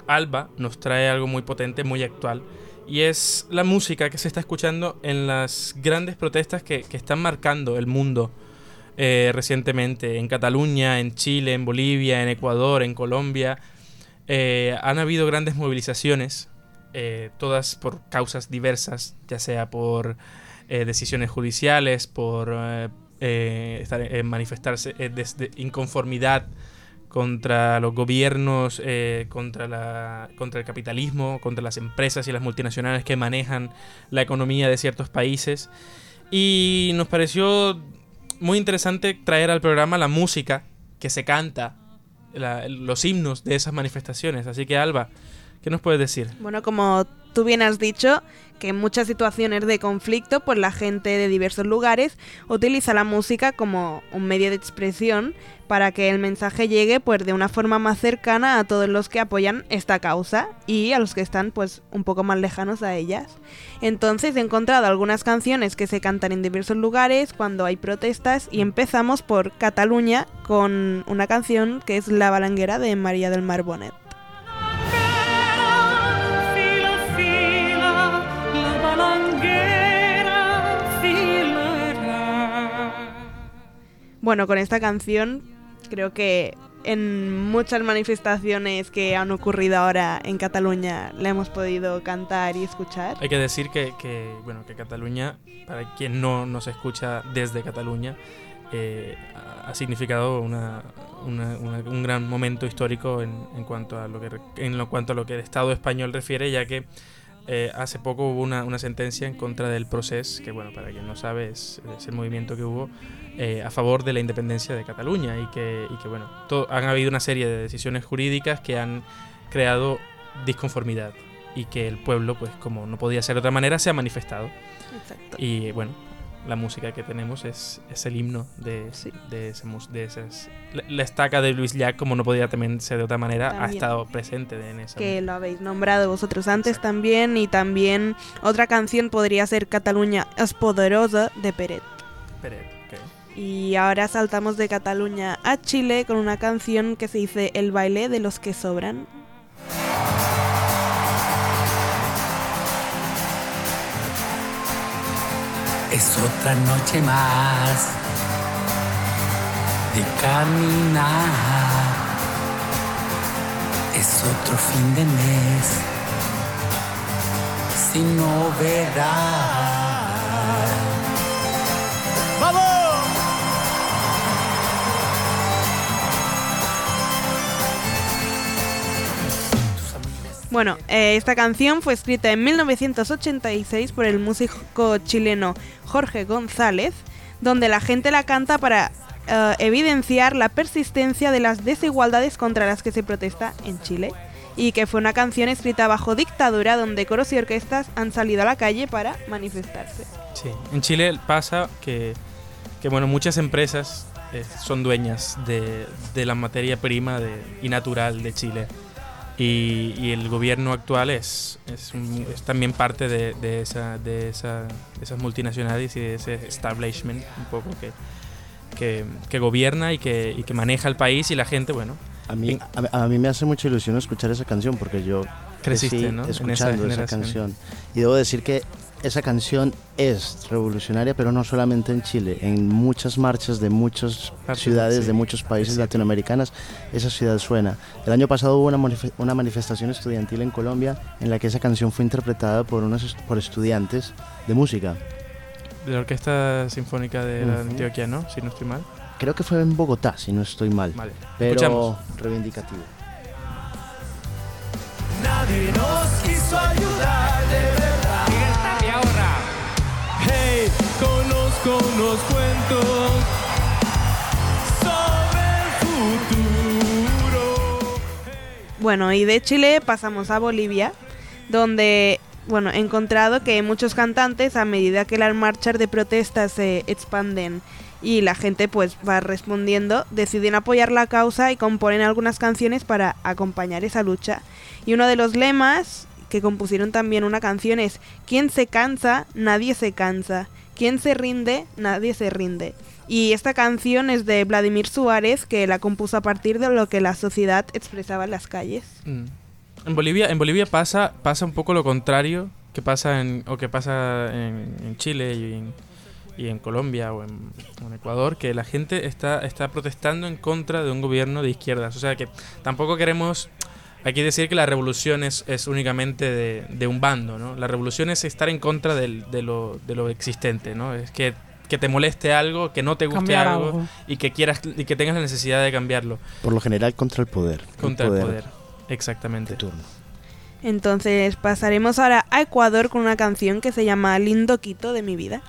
Alba nos trae algo muy potente, muy actual. Y es la música que se está escuchando en las grandes protestas que, que están marcando el mundo eh, recientemente. En Cataluña, en Chile, en Bolivia, en Ecuador, en Colombia. Eh, han habido grandes movilizaciones, todas por causas diversas, ya sea por eh, decisiones judiciales, por eh, eh, estar- manifestarse desde inconformidad contra los gobiernos, contra, la, contra el capitalismo, contra las empresas y las multinacionales que manejan la economía de ciertos países. Y nos pareció muy interesante traer al programa la música que se canta, los himnos de esas manifestaciones. Así que Alba, ¿qué nos puedes decir? Bueno, como tú bien has dicho, que en muchas situaciones de conflicto, pues la gente de diversos lugares utiliza la música como un medio de expresión para que el mensaje llegue pues de una forma más cercana a todos los que apoyan esta causa y a los que están pues un poco más lejanos a ellas. Entonces he encontrado algunas canciones que se cantan en diversos lugares cuando hay protestas y empezamos por Cataluña con una canción que es La Balanguera de María del Mar Bonet. Bueno, con esta canción creo que en muchas manifestaciones que han ocurrido ahora en Cataluña la hemos podido cantar y escuchar. Hay que decir que, que, bueno, que Cataluña, para quien no nos escucha desde Cataluña, eh, ha- significado una, una- una- un gran momento histórico en, en cuanto a lo que en lo cuanto a lo que el Estado español refiere, ya que eh, hace poco hubo una, una sentencia en contra del proceso, que bueno, para quien no sabe es, es el movimiento que hubo eh, a favor de la independencia de Cataluña y que, y que bueno, to- han habido una serie de decisiones jurídicas que han creado disconformidad y que el pueblo, pues como no podía ser de otra manera, se ha manifestado. Exacto. Y bueno, la música que tenemos es, es el himno de, de, ese de esas... La, la estaca de Luis Llach, como no podía también ser de otra manera, ha También. estado presente en esa... Que lo habéis nombrado vosotros antes también y también otra canción podría ser Cataluña es poderosa de Peret. Peret, ok. Y ahora saltamos de Cataluña a Chile con una canción que se dice El baile de los que sobran. Es otra noche más de caminar. Es otro fin de mes sin novedad. Bueno, eh, esta canción fue escrita en 1986 por el músico chileno Jorge González, donde la gente la canta para eh, evidenciar la persistencia de las desigualdades contra las que se protesta en Chile, y que fue una canción escrita bajo dictadura donde coros y orquestas han salido a la calle para manifestarse. Sí, en Chile pasa que, que bueno, muchas empresas eh, son dueñas de, de la materia prima y natural de Chile. Y, y el gobierno actual es, es, un- es también parte de, de esa, de, esa, esas multinacionales y de ese establishment un poco que, que, que gobierna y que, y que maneja el país y la gente, bueno. A mí, a, a mí me hace mucha ilusión escuchar esa canción porque yo Creciste, crecí ¿no? En esa escuchando esa, generación. canción. Y debo decir que esa canción es revolucionaria, pero no solamente en Chile, en muchas marchas de muchas ciudades, sí. de muchos países latinoamericanos, esa ciudad suena. El año pasado hubo una, una manifestación estudiantil en Colombia en la que esa canción fue interpretada por, unos, por estudiantes de música. De la Orquesta Sinfónica de. Antioquia, ¿no? Si no estoy mal. Creo que fue en Bogotá, si no estoy mal. Vale, Pero escuchamos. reivindicativo. Nadie nos quiso ayudar de conozco unos cuentos sobre el futuro. Bueno, y de Chile pasamos a Bolivia, donde, bueno, he encontrado que muchos cantantes, a medida que las marchas de protesta se expanden y la gente pues va respondiendo, deciden apoyar la causa y componen algunas canciones para acompañar esa lucha. Y uno de los lemas que compusieron también una canción es Quien se cansa, nadie se cansa. Quien se rinde, nadie se rinde. Y esta canción es de Vladimir Suárez, que la compuso a partir de lo que la sociedad expresaba en las calles. Mm. En Bolivia, en Bolivia pasa, pasa un poco lo contrario que pasa en, o que pasa en, en Chile y en, y en Colombia o en, en Ecuador, que la gente está, está protestando en contra de un gobierno de izquierdas. O sea que tampoco queremos aquí decir que la revolución es, es únicamente de, de un bando, ¿no? La revolución es estar en contra del- de, lo, de lo existente, ¿no? Es que, que te moleste algo, que no te guste Cambiar algo, algo. y que quieras y que tengas la necesidad de cambiarlo Por lo general contra el poder. contra el poder. Exactamente. Entonces pasaremos ahora a Ecuador con una canción que se llama Lindo Quito de mi vida.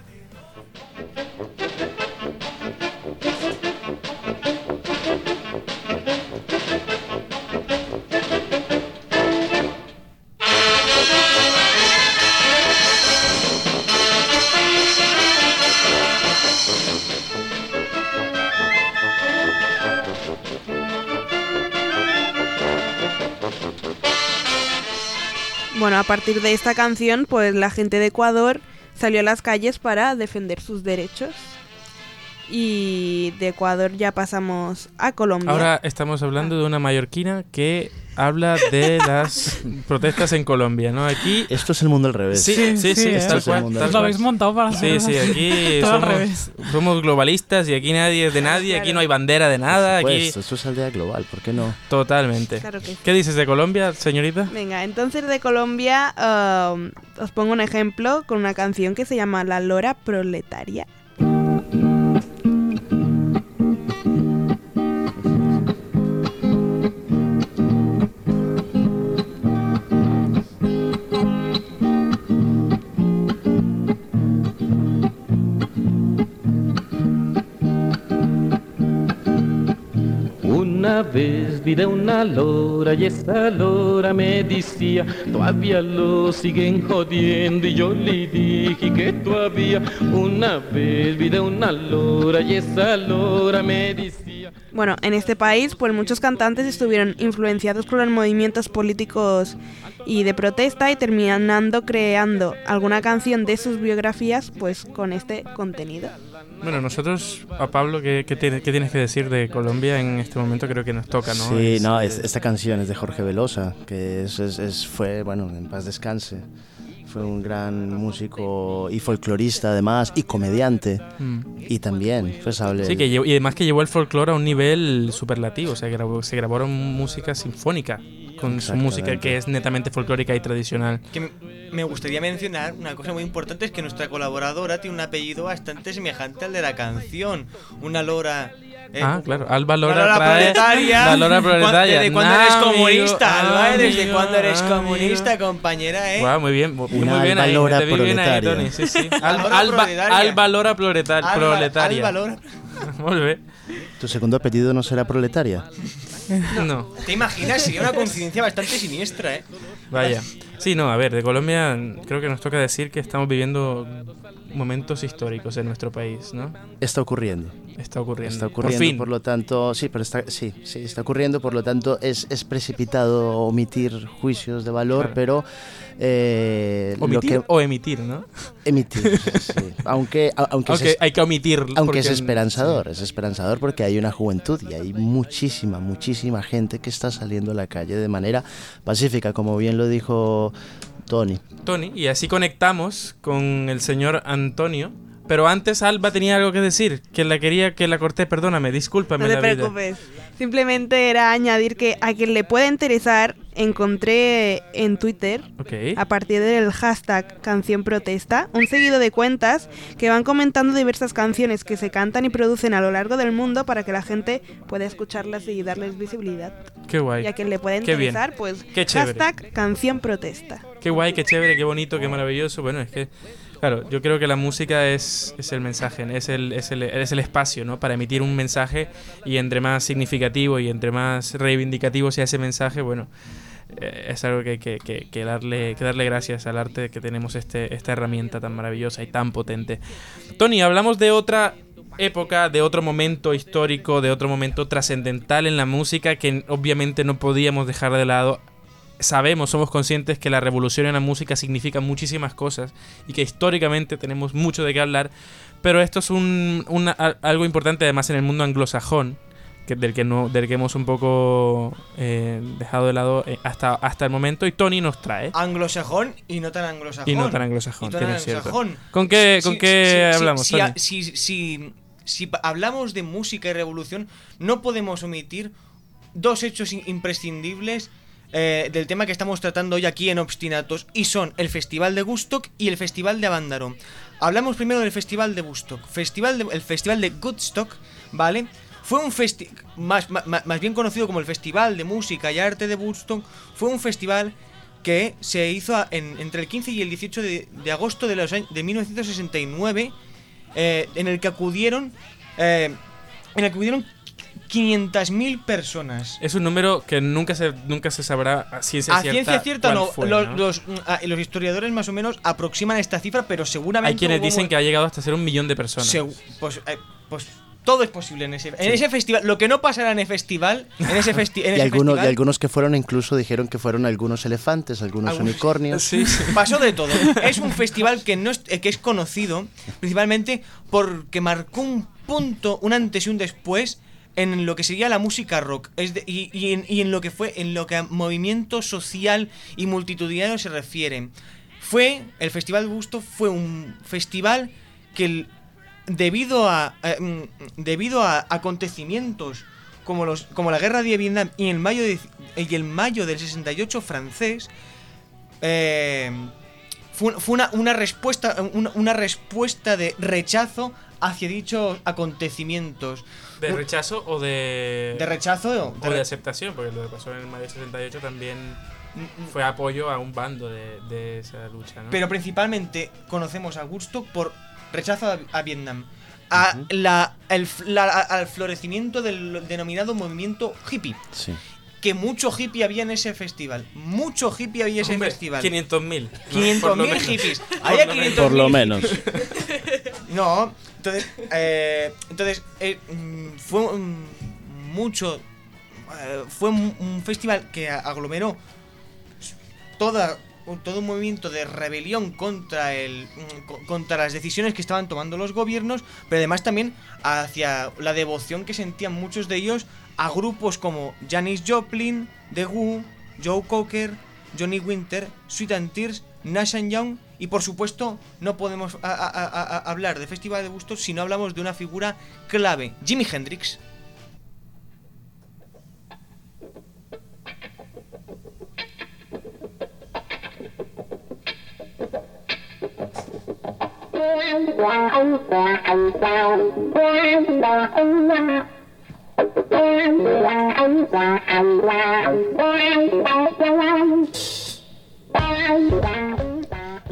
Bueno, a partir de esta canción, pues la gente de Ecuador salió a las calles para defender sus derechos. Y de Ecuador ya pasamos a Colombia. Ahora estamos hablando de una mallorquina que habla de las protestas en Colombia, ¿no? Aquí... Esto es el mundo al revés. Sí, sí, sí, ¿eh? es tal cual. tal Lo cual. habéis montado para Sí, sí, aquí al somos, revés. somos globalistas y aquí nadie es de nadie, aquí no hay bandera de nada, Por aquí... esto es aldea global, ¿por qué no? Totalmente. Claro que sí. ¿Qué dices de Colombia, señorita? Venga, entonces de Colombia um, os pongo un ejemplo con una canción que se llama La Lora Proletaria. Una vez vi de una lora y esa lora me decía, todavía lo siguen jodiendo y yo le dije que todavía. Una vez vi de una lora y esa lora me decía. Bueno, en este país, pues muchos cantantes estuvieron influenciados por los movimientos políticos y de protesta y terminando creando alguna canción de sus biografías, pues con este contenido. Bueno, nosotros, a Pablo, ¿qué, qué tiene- qué tienes que decir de Colombia en este momento? Creo que nos toca, ¿no? Sí, Es- no, es- esta canción es de Jorge Velosa, que es, es- fue, bueno, en paz descanse. Fue un gran músico y folclorista además, y comediante. Mm. Y también, pues hable... Sí, que llevó- y además que llevó el folclore a un nivel superlativo, o sea, grabó, se grabaron música sinfónica con su música que es netamente folclórica y tradicional. Que me- gustaría mencionar una cosa muy importante es que nuestra colaboradora tiene un apellido bastante semejante al de la canción. Una lora. eh, Ah, claro, Alba la Lora lora trae proletaria. la Lora proletaria. ¿Desde cuándo eres amigo, comunista, Alba? eh? ¿Desde amigo, cuándo eres amigo. comunista, compañera, eh? Guau, muy bien, muy, muy bien Alba ahí, Lora te vi bien ahí, proletaria. Tony, sí, sí. Alba Alba, Lora proletaria. Alba Lora proletaria. Alba Bien. ¿Tu segundo apellido no será proletaria? No. ¿Te imaginas? Sería una coincidencia bastante siniestra, ¿eh? Vaya. Sí, no, a ver, de Colombia creo que nos toca decir que estamos viviendo momentos históricos en nuestro país, ¿no? Está ocurriendo. Está ocurriendo. Está Por ocurriendo, fin. por, lo tanto, sí, pero está, sí, sí, está ocurriendo, por lo tanto es, es precipitado omitir juicios de valor, Claro. pero eh, lo Omitir que o emitir, ¿no? emitir, sí, aunque, a- aunque, Aunque es, hay que omitir. aunque porque- es esperanzador, es esperanzador porque hay una juventud y hay muchísima, muchísima gente que está saliendo a la calle de manera pacífica, como bien lo dijo Tony. Tony, y así conectamos con el señor Antonio. Pero antes Alba tenía algo que decir, que la quería que la corté, perdóname, discúlpame No te la vida. preocupes. Simplemente era añadir que a quien le pueda interesar, encontré en Twitter, Ok. a partir del hashtag canción protesta, un seguido de cuentas que van comentando diversas canciones que se cantan y producen a lo largo del mundo para que la gente pueda escucharlas y darles visibilidad. Qué guay. Y a quien le pueda Qué interesar, pues Qué hashtag canción protesta. Qué guay, qué chévere, qué bonito, qué maravilloso. Bueno, es que, claro, yo creo que la música es, es el mensaje, es el, es, el, es el espacio, ¿no? Para emitir un mensaje y entre más significativo y entre más reivindicativo sea ese mensaje, bueno, eh, es algo que que, que- darle, que darle gracias al arte que tenemos este, esta herramienta tan maravillosa y tan potente. Tony, hablamos de otra época, de otro momento histórico, de otro momento trascendental en la música que obviamente no podíamos dejar de lado sabemos, somos conscientes que la revolución en la música significa muchísimas cosas y que históricamente tenemos mucho de qué hablar, pero esto es algo importante además en el mundo anglosajón, que, del, que no, del que hemos un poco eh, dejado de lado eh, hasta, hasta el momento y Tony nos trae. Anglosajón y no tan anglosajón. Y no tan anglosajón, no tan cierto. ¿Con qué- con si- qué si- hablamos, Si, Tony? si- si- si hablamos de música y revolución, no podemos omitir dos hechos in- imprescindibles eh, del tema que estamos tratando hoy aquí en Obstinatos y son el Festival de Woodstock y el Festival de Avándaro. Hablamos primero del Festival de Woodstock. Festival de- el Festival de Woodstock, ¿vale? Fue un festival, más, ma- más bien conocido como el Festival de Música y Arte de Woodstock, fue un festival que se hizo en- entre el 15 y el 18 de, de agosto de, los años, de 1969, eh, en el que acudieron, eh, en el que acudieron 500.000 personas. Es un número que nunca se, nunca se sabrá a ciencia A cierta. ciencia cierta no, fue, los, ¿no? Los, mm, ah, los historiadores más o menos aproximan esta cifra, pero seguramente... Hay quienes hubo- dicen que ha llegado hasta ser un millón de personas. Pues, eh, pues todo es posible en ese, en Sí. ese festival. Lo que no pasará en el festival, en ese, festi- en Y ese algunos, y festival, algunos que fueron incluso dijeron que fueron algunos elefantes, algunos Algunos- unicornios. Pasó de todo. Es un festival que no es, eh, que es conocido principalmente porque marcó un punto, un antes y un después en lo que sería la música rock es de- y, y en, y en lo que fue en lo que a movimiento social y multitudinario se refiere. Fue el festival Busto fue un festival que el- debido a eh, mm, debido a acontecimientos como los como la guerra de Vietnam y el mayo de- y el mayo del 68 francés eh, fue, fue una, una respuesta una, una respuesta de rechazo hacia dichos acontecimientos ¿De rechazo o de. de rechazo O de aceptación, porque lo que pasó en el mayo 68 también fue apoyo a un bando de, de esa lucha, ¿no? Pero principalmente conocemos a Woodstock por rechazo a, a Vietnam. A la, el al florecimiento del denominado movimiento hippie. Sí. Que mucho hippie había en ese festival. Mucho hippie había en ese Hombre, festival. 500.000. 500.000 Por lo menos. hippies. Por Había lo menos. 500.000 Por lo menos. No, entonces, eh, entonces eh, mm, fue mucho, eh, fue un, un festival que aglomeró toda, todo un movimiento de rebelión contra el, mm, co- contra las decisiones que estaban tomando los gobiernos, pero además también hacia la devoción que sentían muchos de ellos a grupos como Janis Joplin, The Who, Joe Cocker, Johnny Winter, Sweet Tears, Nash and Young y por supuesto no podemos hablar de Festival de Bustos si no hablamos de una figura clave, Jimi Hendrix. quan quà ông quà ông sao quan đò ông la quan quà ông quà ông la quan bao quan quan quà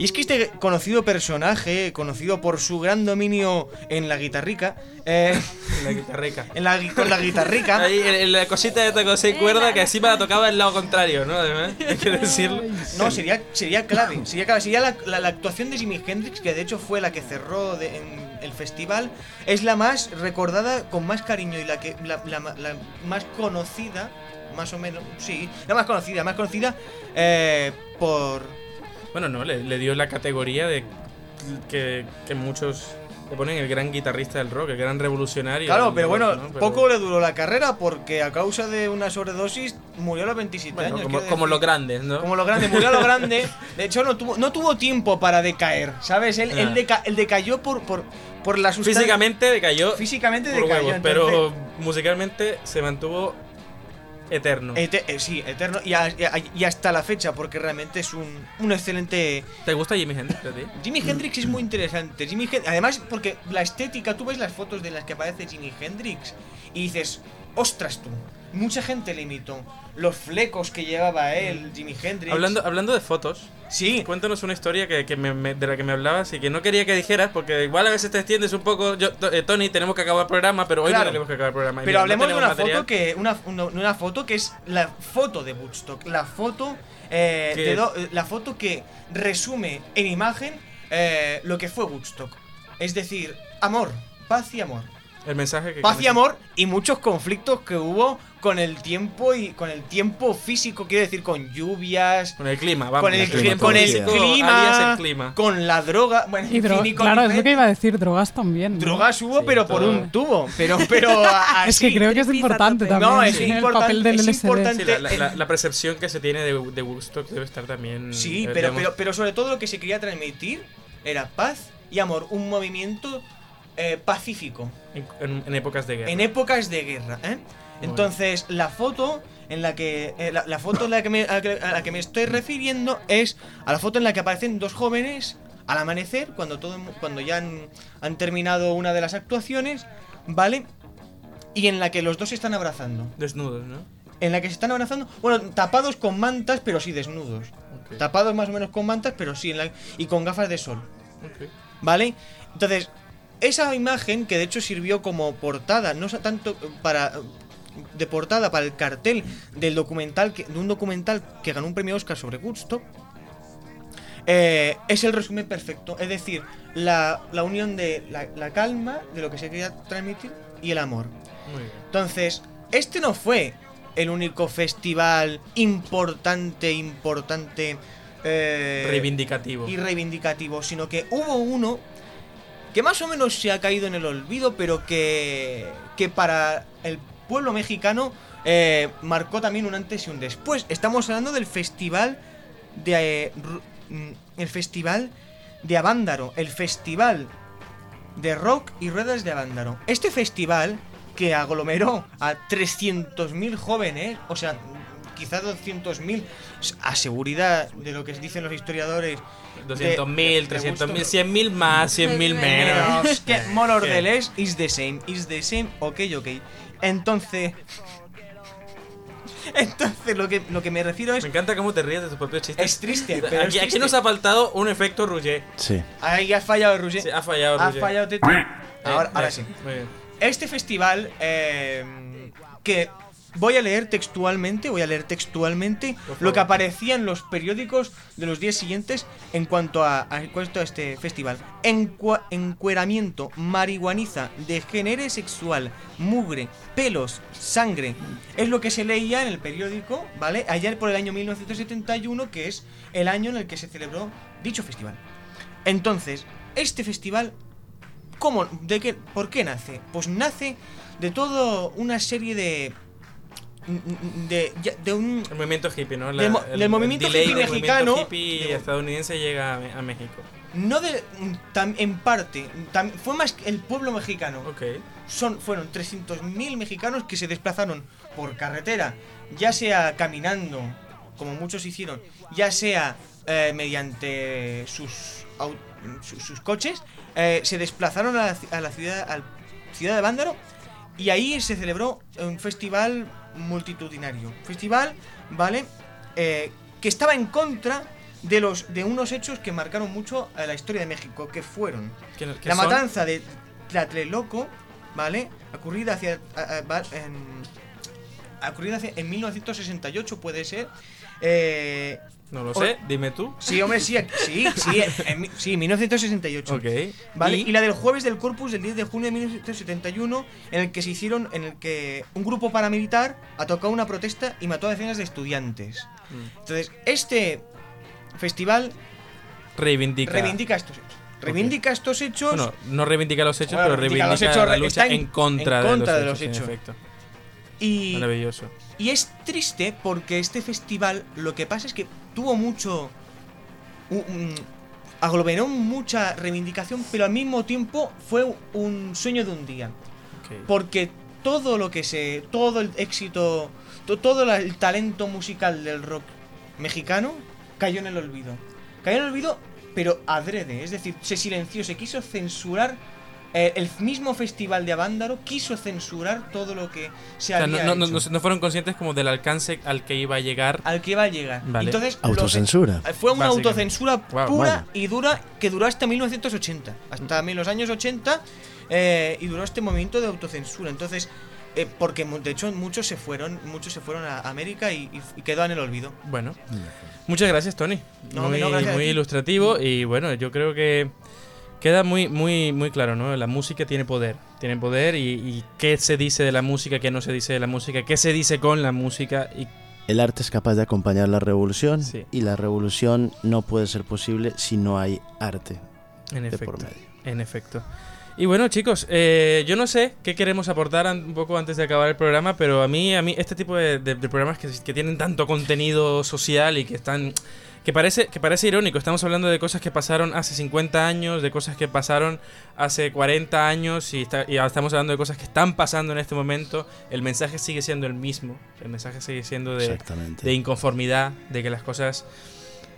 Y es que este conocido personaje, conocido por su gran dominio en la guitarrica, eh, En la guitarrica. en la, gui- con la guitarrica, Ahí, en- en la cosita de esta cosa y cuerda que encima la tocaba el lado contrario, ¿no? Además, hay que decirlo. No, sería, sería clave. Sería, clave. Sería la, la- la actuación de Jimi Hendrix, que de hecho fue la que cerró de- en el festival. Es la más recordada con más cariño y la, que, la, la ma- la más conocida, más o menos, sí, la más conocida, más conocida eh, por... Bueno, no, le, le dio la categoría de que, que muchos le ponen el gran guitarrista del rock, el gran revolucionario. Claro, pero rock, bueno, ¿no? Pero- poco le duró la carrera porque a causa de una sobredosis murió a los 27 Bueno, años. como, los grandes, ¿no? Como lo grande, murió a lo grande. De hecho, no tuvo, no tuvo tiempo para decaer, ¿sabes? Él, él, Ah. deca- él decayó por, por, por la sustancia. Físicamente decayó. Físicamente decayó. huevos, entonces- pero musicalmente se mantuvo eterno. Ete- eh, sí, eterno. Y, a- y a- y hasta la fecha, porque realmente es un, un excelente. ¿Te gusta Jimi Hendrix a ti? Jimi Hendrix es muy interesante. Jimi Hen- Además, porque la estética, tú ves las fotos de las que aparece Jimi Hendrix y dices, ostras tú. Mucha gente le imitó. Los flecos que llevaba él, Jimi Hendrix. Hablando, hablando de fotos, sí. cuéntanos una historia que, que me- me- de la que me hablabas y que no quería que dijeras, porque igual a veces te extiendes un poco. Yo, eh, Tony, tenemos que acabar el programa, pero hoy Claro. no tenemos que acabar el programa. Pero mira, no hablemos de una material. foto que una, una, una foto que es la foto de Woodstock, la foto eh, Que- de do- la foto que resume en imagen eh, lo que fue Woodstock. Es decir, amor, paz y amor. El mensaje que. Paz y amor y muchos conflictos que hubo con el tiempo y con el tiempo físico, quiero decir, con lluvias, Con el clima, vamos. con el, el cli- clima con el clima, alias el clima. con la droga, bueno, Y en dro- fin, y con claro, es lo que iba a decir, drogas también. ¿no? Drogas hubo, pero por un tubo. Pero, pero Es que creo que es importante también No, es el importante, papel del es importante Sí, la, la- percepción que se tiene de, de Woodstock debe estar también. Sí, eh, pero, digamos, pero, pero sobre todo lo que se quería transmitir era paz y amor, un movimiento eh, pacífico en, en- en épocas de guerra. en épocas de guerra. ¿eh? Entonces, la foto en la que eh, la, la foto en la que me, a, la que, me estoy refiriendo es a la foto en la que aparecen dos jóvenes al amanecer, cuando todo cuando ya han, han terminado una de las actuaciones, ¿vale? Y en la que los dos se están abrazando. Desnudos, ¿no? En la que se están abrazando, bueno, tapados con mantas, pero sí desnudos. Tapados más o menos con mantas, pero sí, en la- y con gafas de sol. ¿Vale? Entonces, esa imagen, que de hecho sirvió como portada, no tanto para de portada para el cartel del documental que, de un documental que ganó un premio Oscar sobre Woodstock, eh, es el resumen perfecto. Es decir, la, la unión de la, la calma, de lo que se quería transmitir, y el amor. Muy bien. Entonces, este no fue el único festival importante, importante. eh, Reivindicativo. Y reivindicativo, sino que hubo uno que más o menos se ha caído en el olvido, pero que, que para el pueblo mexicano eh, marcó también un antes y un después. Estamos hablando del festival de eh, mm, el festival de Avándaro, el festival de rock y ruedas de Avándaro. Este festival que aglomeró a 300.000 jóvenes, o sea, quizás 200.000, a seguridad de lo que dicen los historiadores. de- 200.000, de 300.000, Woodstock. 100.000 más, 100.000 menos. Es que more or ¿Qué? the less is the same, is the same, ok, ok. Entonces. Entonces, lo que, lo que me refiero es. Me encanta cómo te ríes de tus propios chistes. Es triste, pero es aquí, aquí triste. nos ha faltado un efecto Rouget. Sí. Ahí has fallado, Roger. Sí, ha fallado Has Roger. fallado. Ahora, Eh, ahora eh, sí. Muy bien. Este festival, eh, que voy a leer textualmente, voy a leer textualmente lo que aparecía en los periódicos de los días siguientes en cuanto a, a- en cuanto a este festival. Encua- encueramiento, marihuaniza, degenere sexual, mugre, pelos, sangre. Es lo que se leía en el periódico, ¿vale? Allá por el año 1971, que es el año en el que se celebró dicho festival. Entonces, este festival ¿Cómo? ¿De qué? ¿Por qué nace? Pues nace de toda una serie de. De, de un. El movimiento hippie, ¿no? Del del movimiento delay hippie del movimiento mexicano. hippie De- estadounidense llega a, México. No de. tam- en parte. tam- fue más el pueblo mexicano. Ok. Son, fueron 300.000 mexicanos que se desplazaron por carretera, ya sea caminando, como muchos hicieron, ya sea eh, mediante sus, sus coches, eh, se desplazaron a la, a la ciudad, al ciudad de Vándaro y ahí se celebró un festival multitudinario. Festival, ¿vale? Eh, que estaba en contra de los de unos hechos que marcaron mucho a la historia de México, que fueron ¿Qué- qué la son? matanza de Tlatelolco, ¿vale? Ocurrida hacia en, ocurrida hacia- en 1968 puede ser. Eh, No lo o- sé, dime tú. Sí, hombre, sí, sí, sí, en, sí, 1968. Ok. ¿Vale? Y- Y, la del jueves del Corpus del 10 de junio de 1971, en el que se hicieron, en el que un grupo paramilitar atacó una protesta y mató a decenas de estudiantes. Mm. Entonces, este festival Reivindica. reivindica estos hechos. Reivindica estos hechos. Bueno, no reivindica los hechos, Bueno, pero reivindica reivindica los hechos, la lucha en- en, contra, en contra de los hechos. hechos. Y, Maravilloso. y es triste porque este festival lo que pasa es que tuvo mucho. aglomeró mucha reivindicación, pero al mismo tiempo fue un sueño de un día. Porque todo lo que se. todo el éxito. to- todo el talento musical del rock mexicano cayó en el olvido. Cayó en el olvido, pero adrede. Es decir, se silenció, se quiso censurar. Eh, el mismo festival de Avándaro quiso censurar todo lo que se O sea, no, había no- no- hecho. no- no fueron conscientes como del alcance al que iba a llegar. Al que iba a llegar. Vale. Entonces, Autocensura. Fue una autocensura Wow. pura Bueno. y dura que duró hasta 1980. Hasta los años 80 eh, y duró este movimiento de autocensura. Entonces, eh, porque de hecho muchos se fueron, muchos se fueron a América y, y- quedó en el olvido. Bueno, muchas gracias, Tony. No, muy no, gracias muy ti. ilustrativo y bueno, yo creo que queda muy, muy, muy claro, ¿no? La música tiene poder, tiene poder y, y qué se dice de la música, qué no se dice de la música, qué se dice con la música y El arte es capaz de acompañar la revolución Sí. y la revolución no puede ser posible si no hay arte. En de efecto. por medio. En efecto. Y bueno, chicos, eh, yo no sé qué queremos aportar un poco antes de acabar el programa, pero a mí, a mí este tipo de, de- de programas que, que tienen tanto contenido social y que están... Que parece, que parece irónico, estamos hablando de cosas que pasaron hace 50 años, de cosas que pasaron hace 40 años y, está- y estamos hablando de cosas que están pasando en este momento. El mensaje sigue siendo el mismo, el mensaje sigue siendo de, de inconformidad, de que las cosas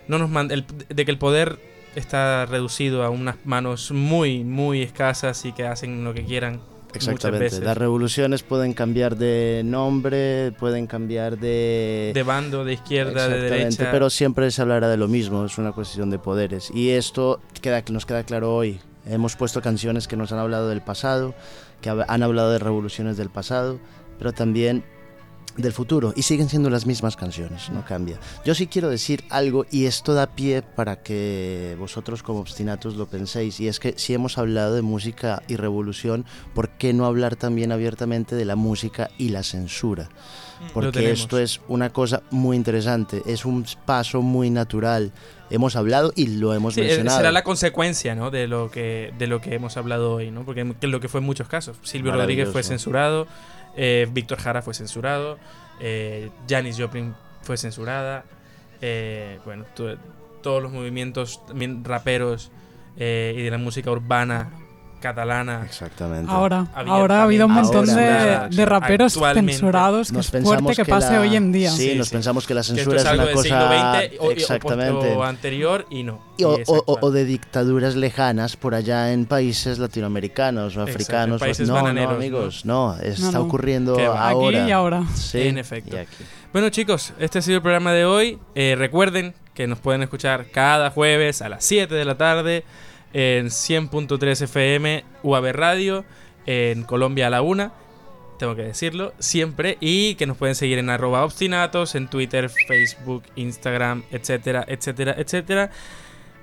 no nos man- el- de que el poder está reducido a unas manos muy muy escasas y que hacen lo que quieran Exactamente. Las revoluciones pueden cambiar de nombre, pueden cambiar de... de bando, de izquierda, de derecha. pero siempre se hablará de lo mismo, es una cuestión de poderes. Y esto queda, nos queda claro hoy. Hemos puesto canciones que nos han hablado del pasado, que han hablado de revoluciones del pasado, pero también del futuro. Y siguen siendo las mismas canciones, no cambia. Yo sí quiero decir algo, y esto da pie para que vosotros como obstinatos lo penséis, y es que si hemos hablado de música y revolución, ¿por qué no hablar también abiertamente de la música y la censura? Porque tenemos. esto es una cosa muy interesante, es un paso muy natural. Hemos hablado y lo hemos Sí, mencionado. será la consecuencia ¿no? de lo que de lo que hemos hablado hoy, ¿no? Porque lo que fue en muchos casos. Silvio Rodríguez fue censurado, eh, Víctor Jara fue censurado, eh, Janis Joplin fue censurada, eh, bueno, to- todos los movimientos raperos y de la música urbana catalana. Exactamente. Ahora, ahora ha habido un montón de, de raperos censurados que Nos es fuerte pensamos que, pase la- hoy en día. Sí, nos pensamos que la Que censura es es, algo una cosa XX o- o- exactamente o anterior y no. Y o, es o- o de dictaduras lejanas por allá en países latinoamericanos o africanos. países no, no, bananeros, amigos, no, está No, no. ocurriendo ahora. Aquí y ahora. Sí, en efecto. y aquí. Bueno chicos, este ha sido el programa de hoy. Eh, recuerden que nos pueden escuchar cada jueves a las 7 de la tarde en 100.3 FM UAB Radio, en Colombia a la 1. Tengo que decirlo siempre. Y que nos pueden seguir en arroba obstinatos, en Twitter, Facebook, Instagram, etcétera, etcétera, etcétera.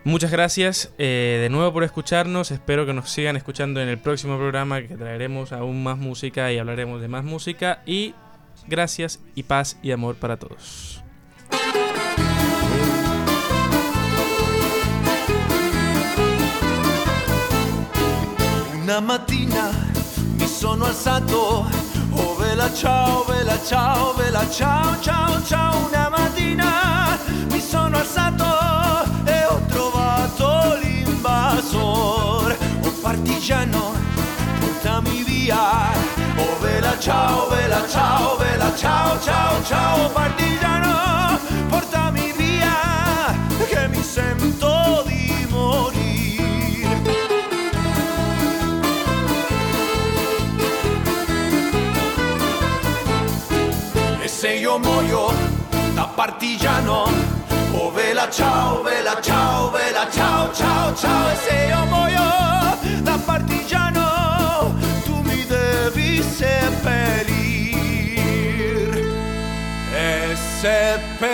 Muchas gracias eh, de nuevo por escucharnos. Espero que nos sigan escuchando en el próximo programa que traeremos aún más música y hablaremos de más música. Y gracias y paz y amor para todos. Una mattina mi sono alzato, oh vela ciao, vela ciao, vela ciao, ciao, ciao. Una mattina mi sono alzato e ho trovato l'invasor. Oh partigiano, portami via. Oh vela ciao, vela ciao, vela ciao, ciao, ciao. Partigiano, portami via, che mi sento vela ciao, vela ciao, vela ciao, ciao, ciao. E se io muoio da partigiano, tu mi devi seppellir e seppellire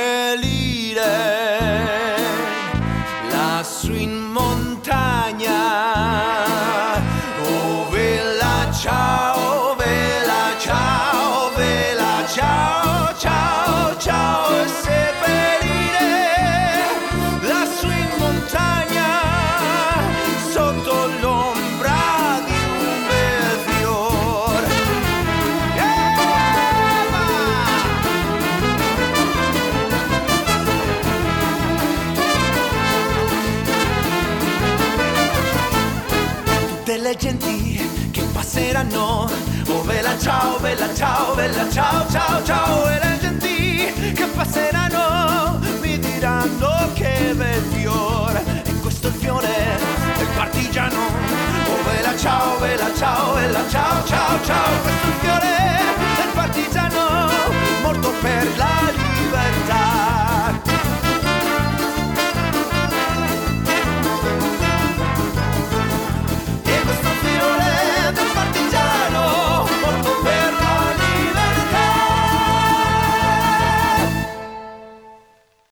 Milano Oh bella ciao, bella ciao, bella ciao, ciao, ciao E le genti che passeranno mi diranno che bel fiore E questo è il fiore del partigiano. Oh bella ciao, bella ciao, bella ciao, ciao, ciao Questo è il fiore del partigiano morto per la libertà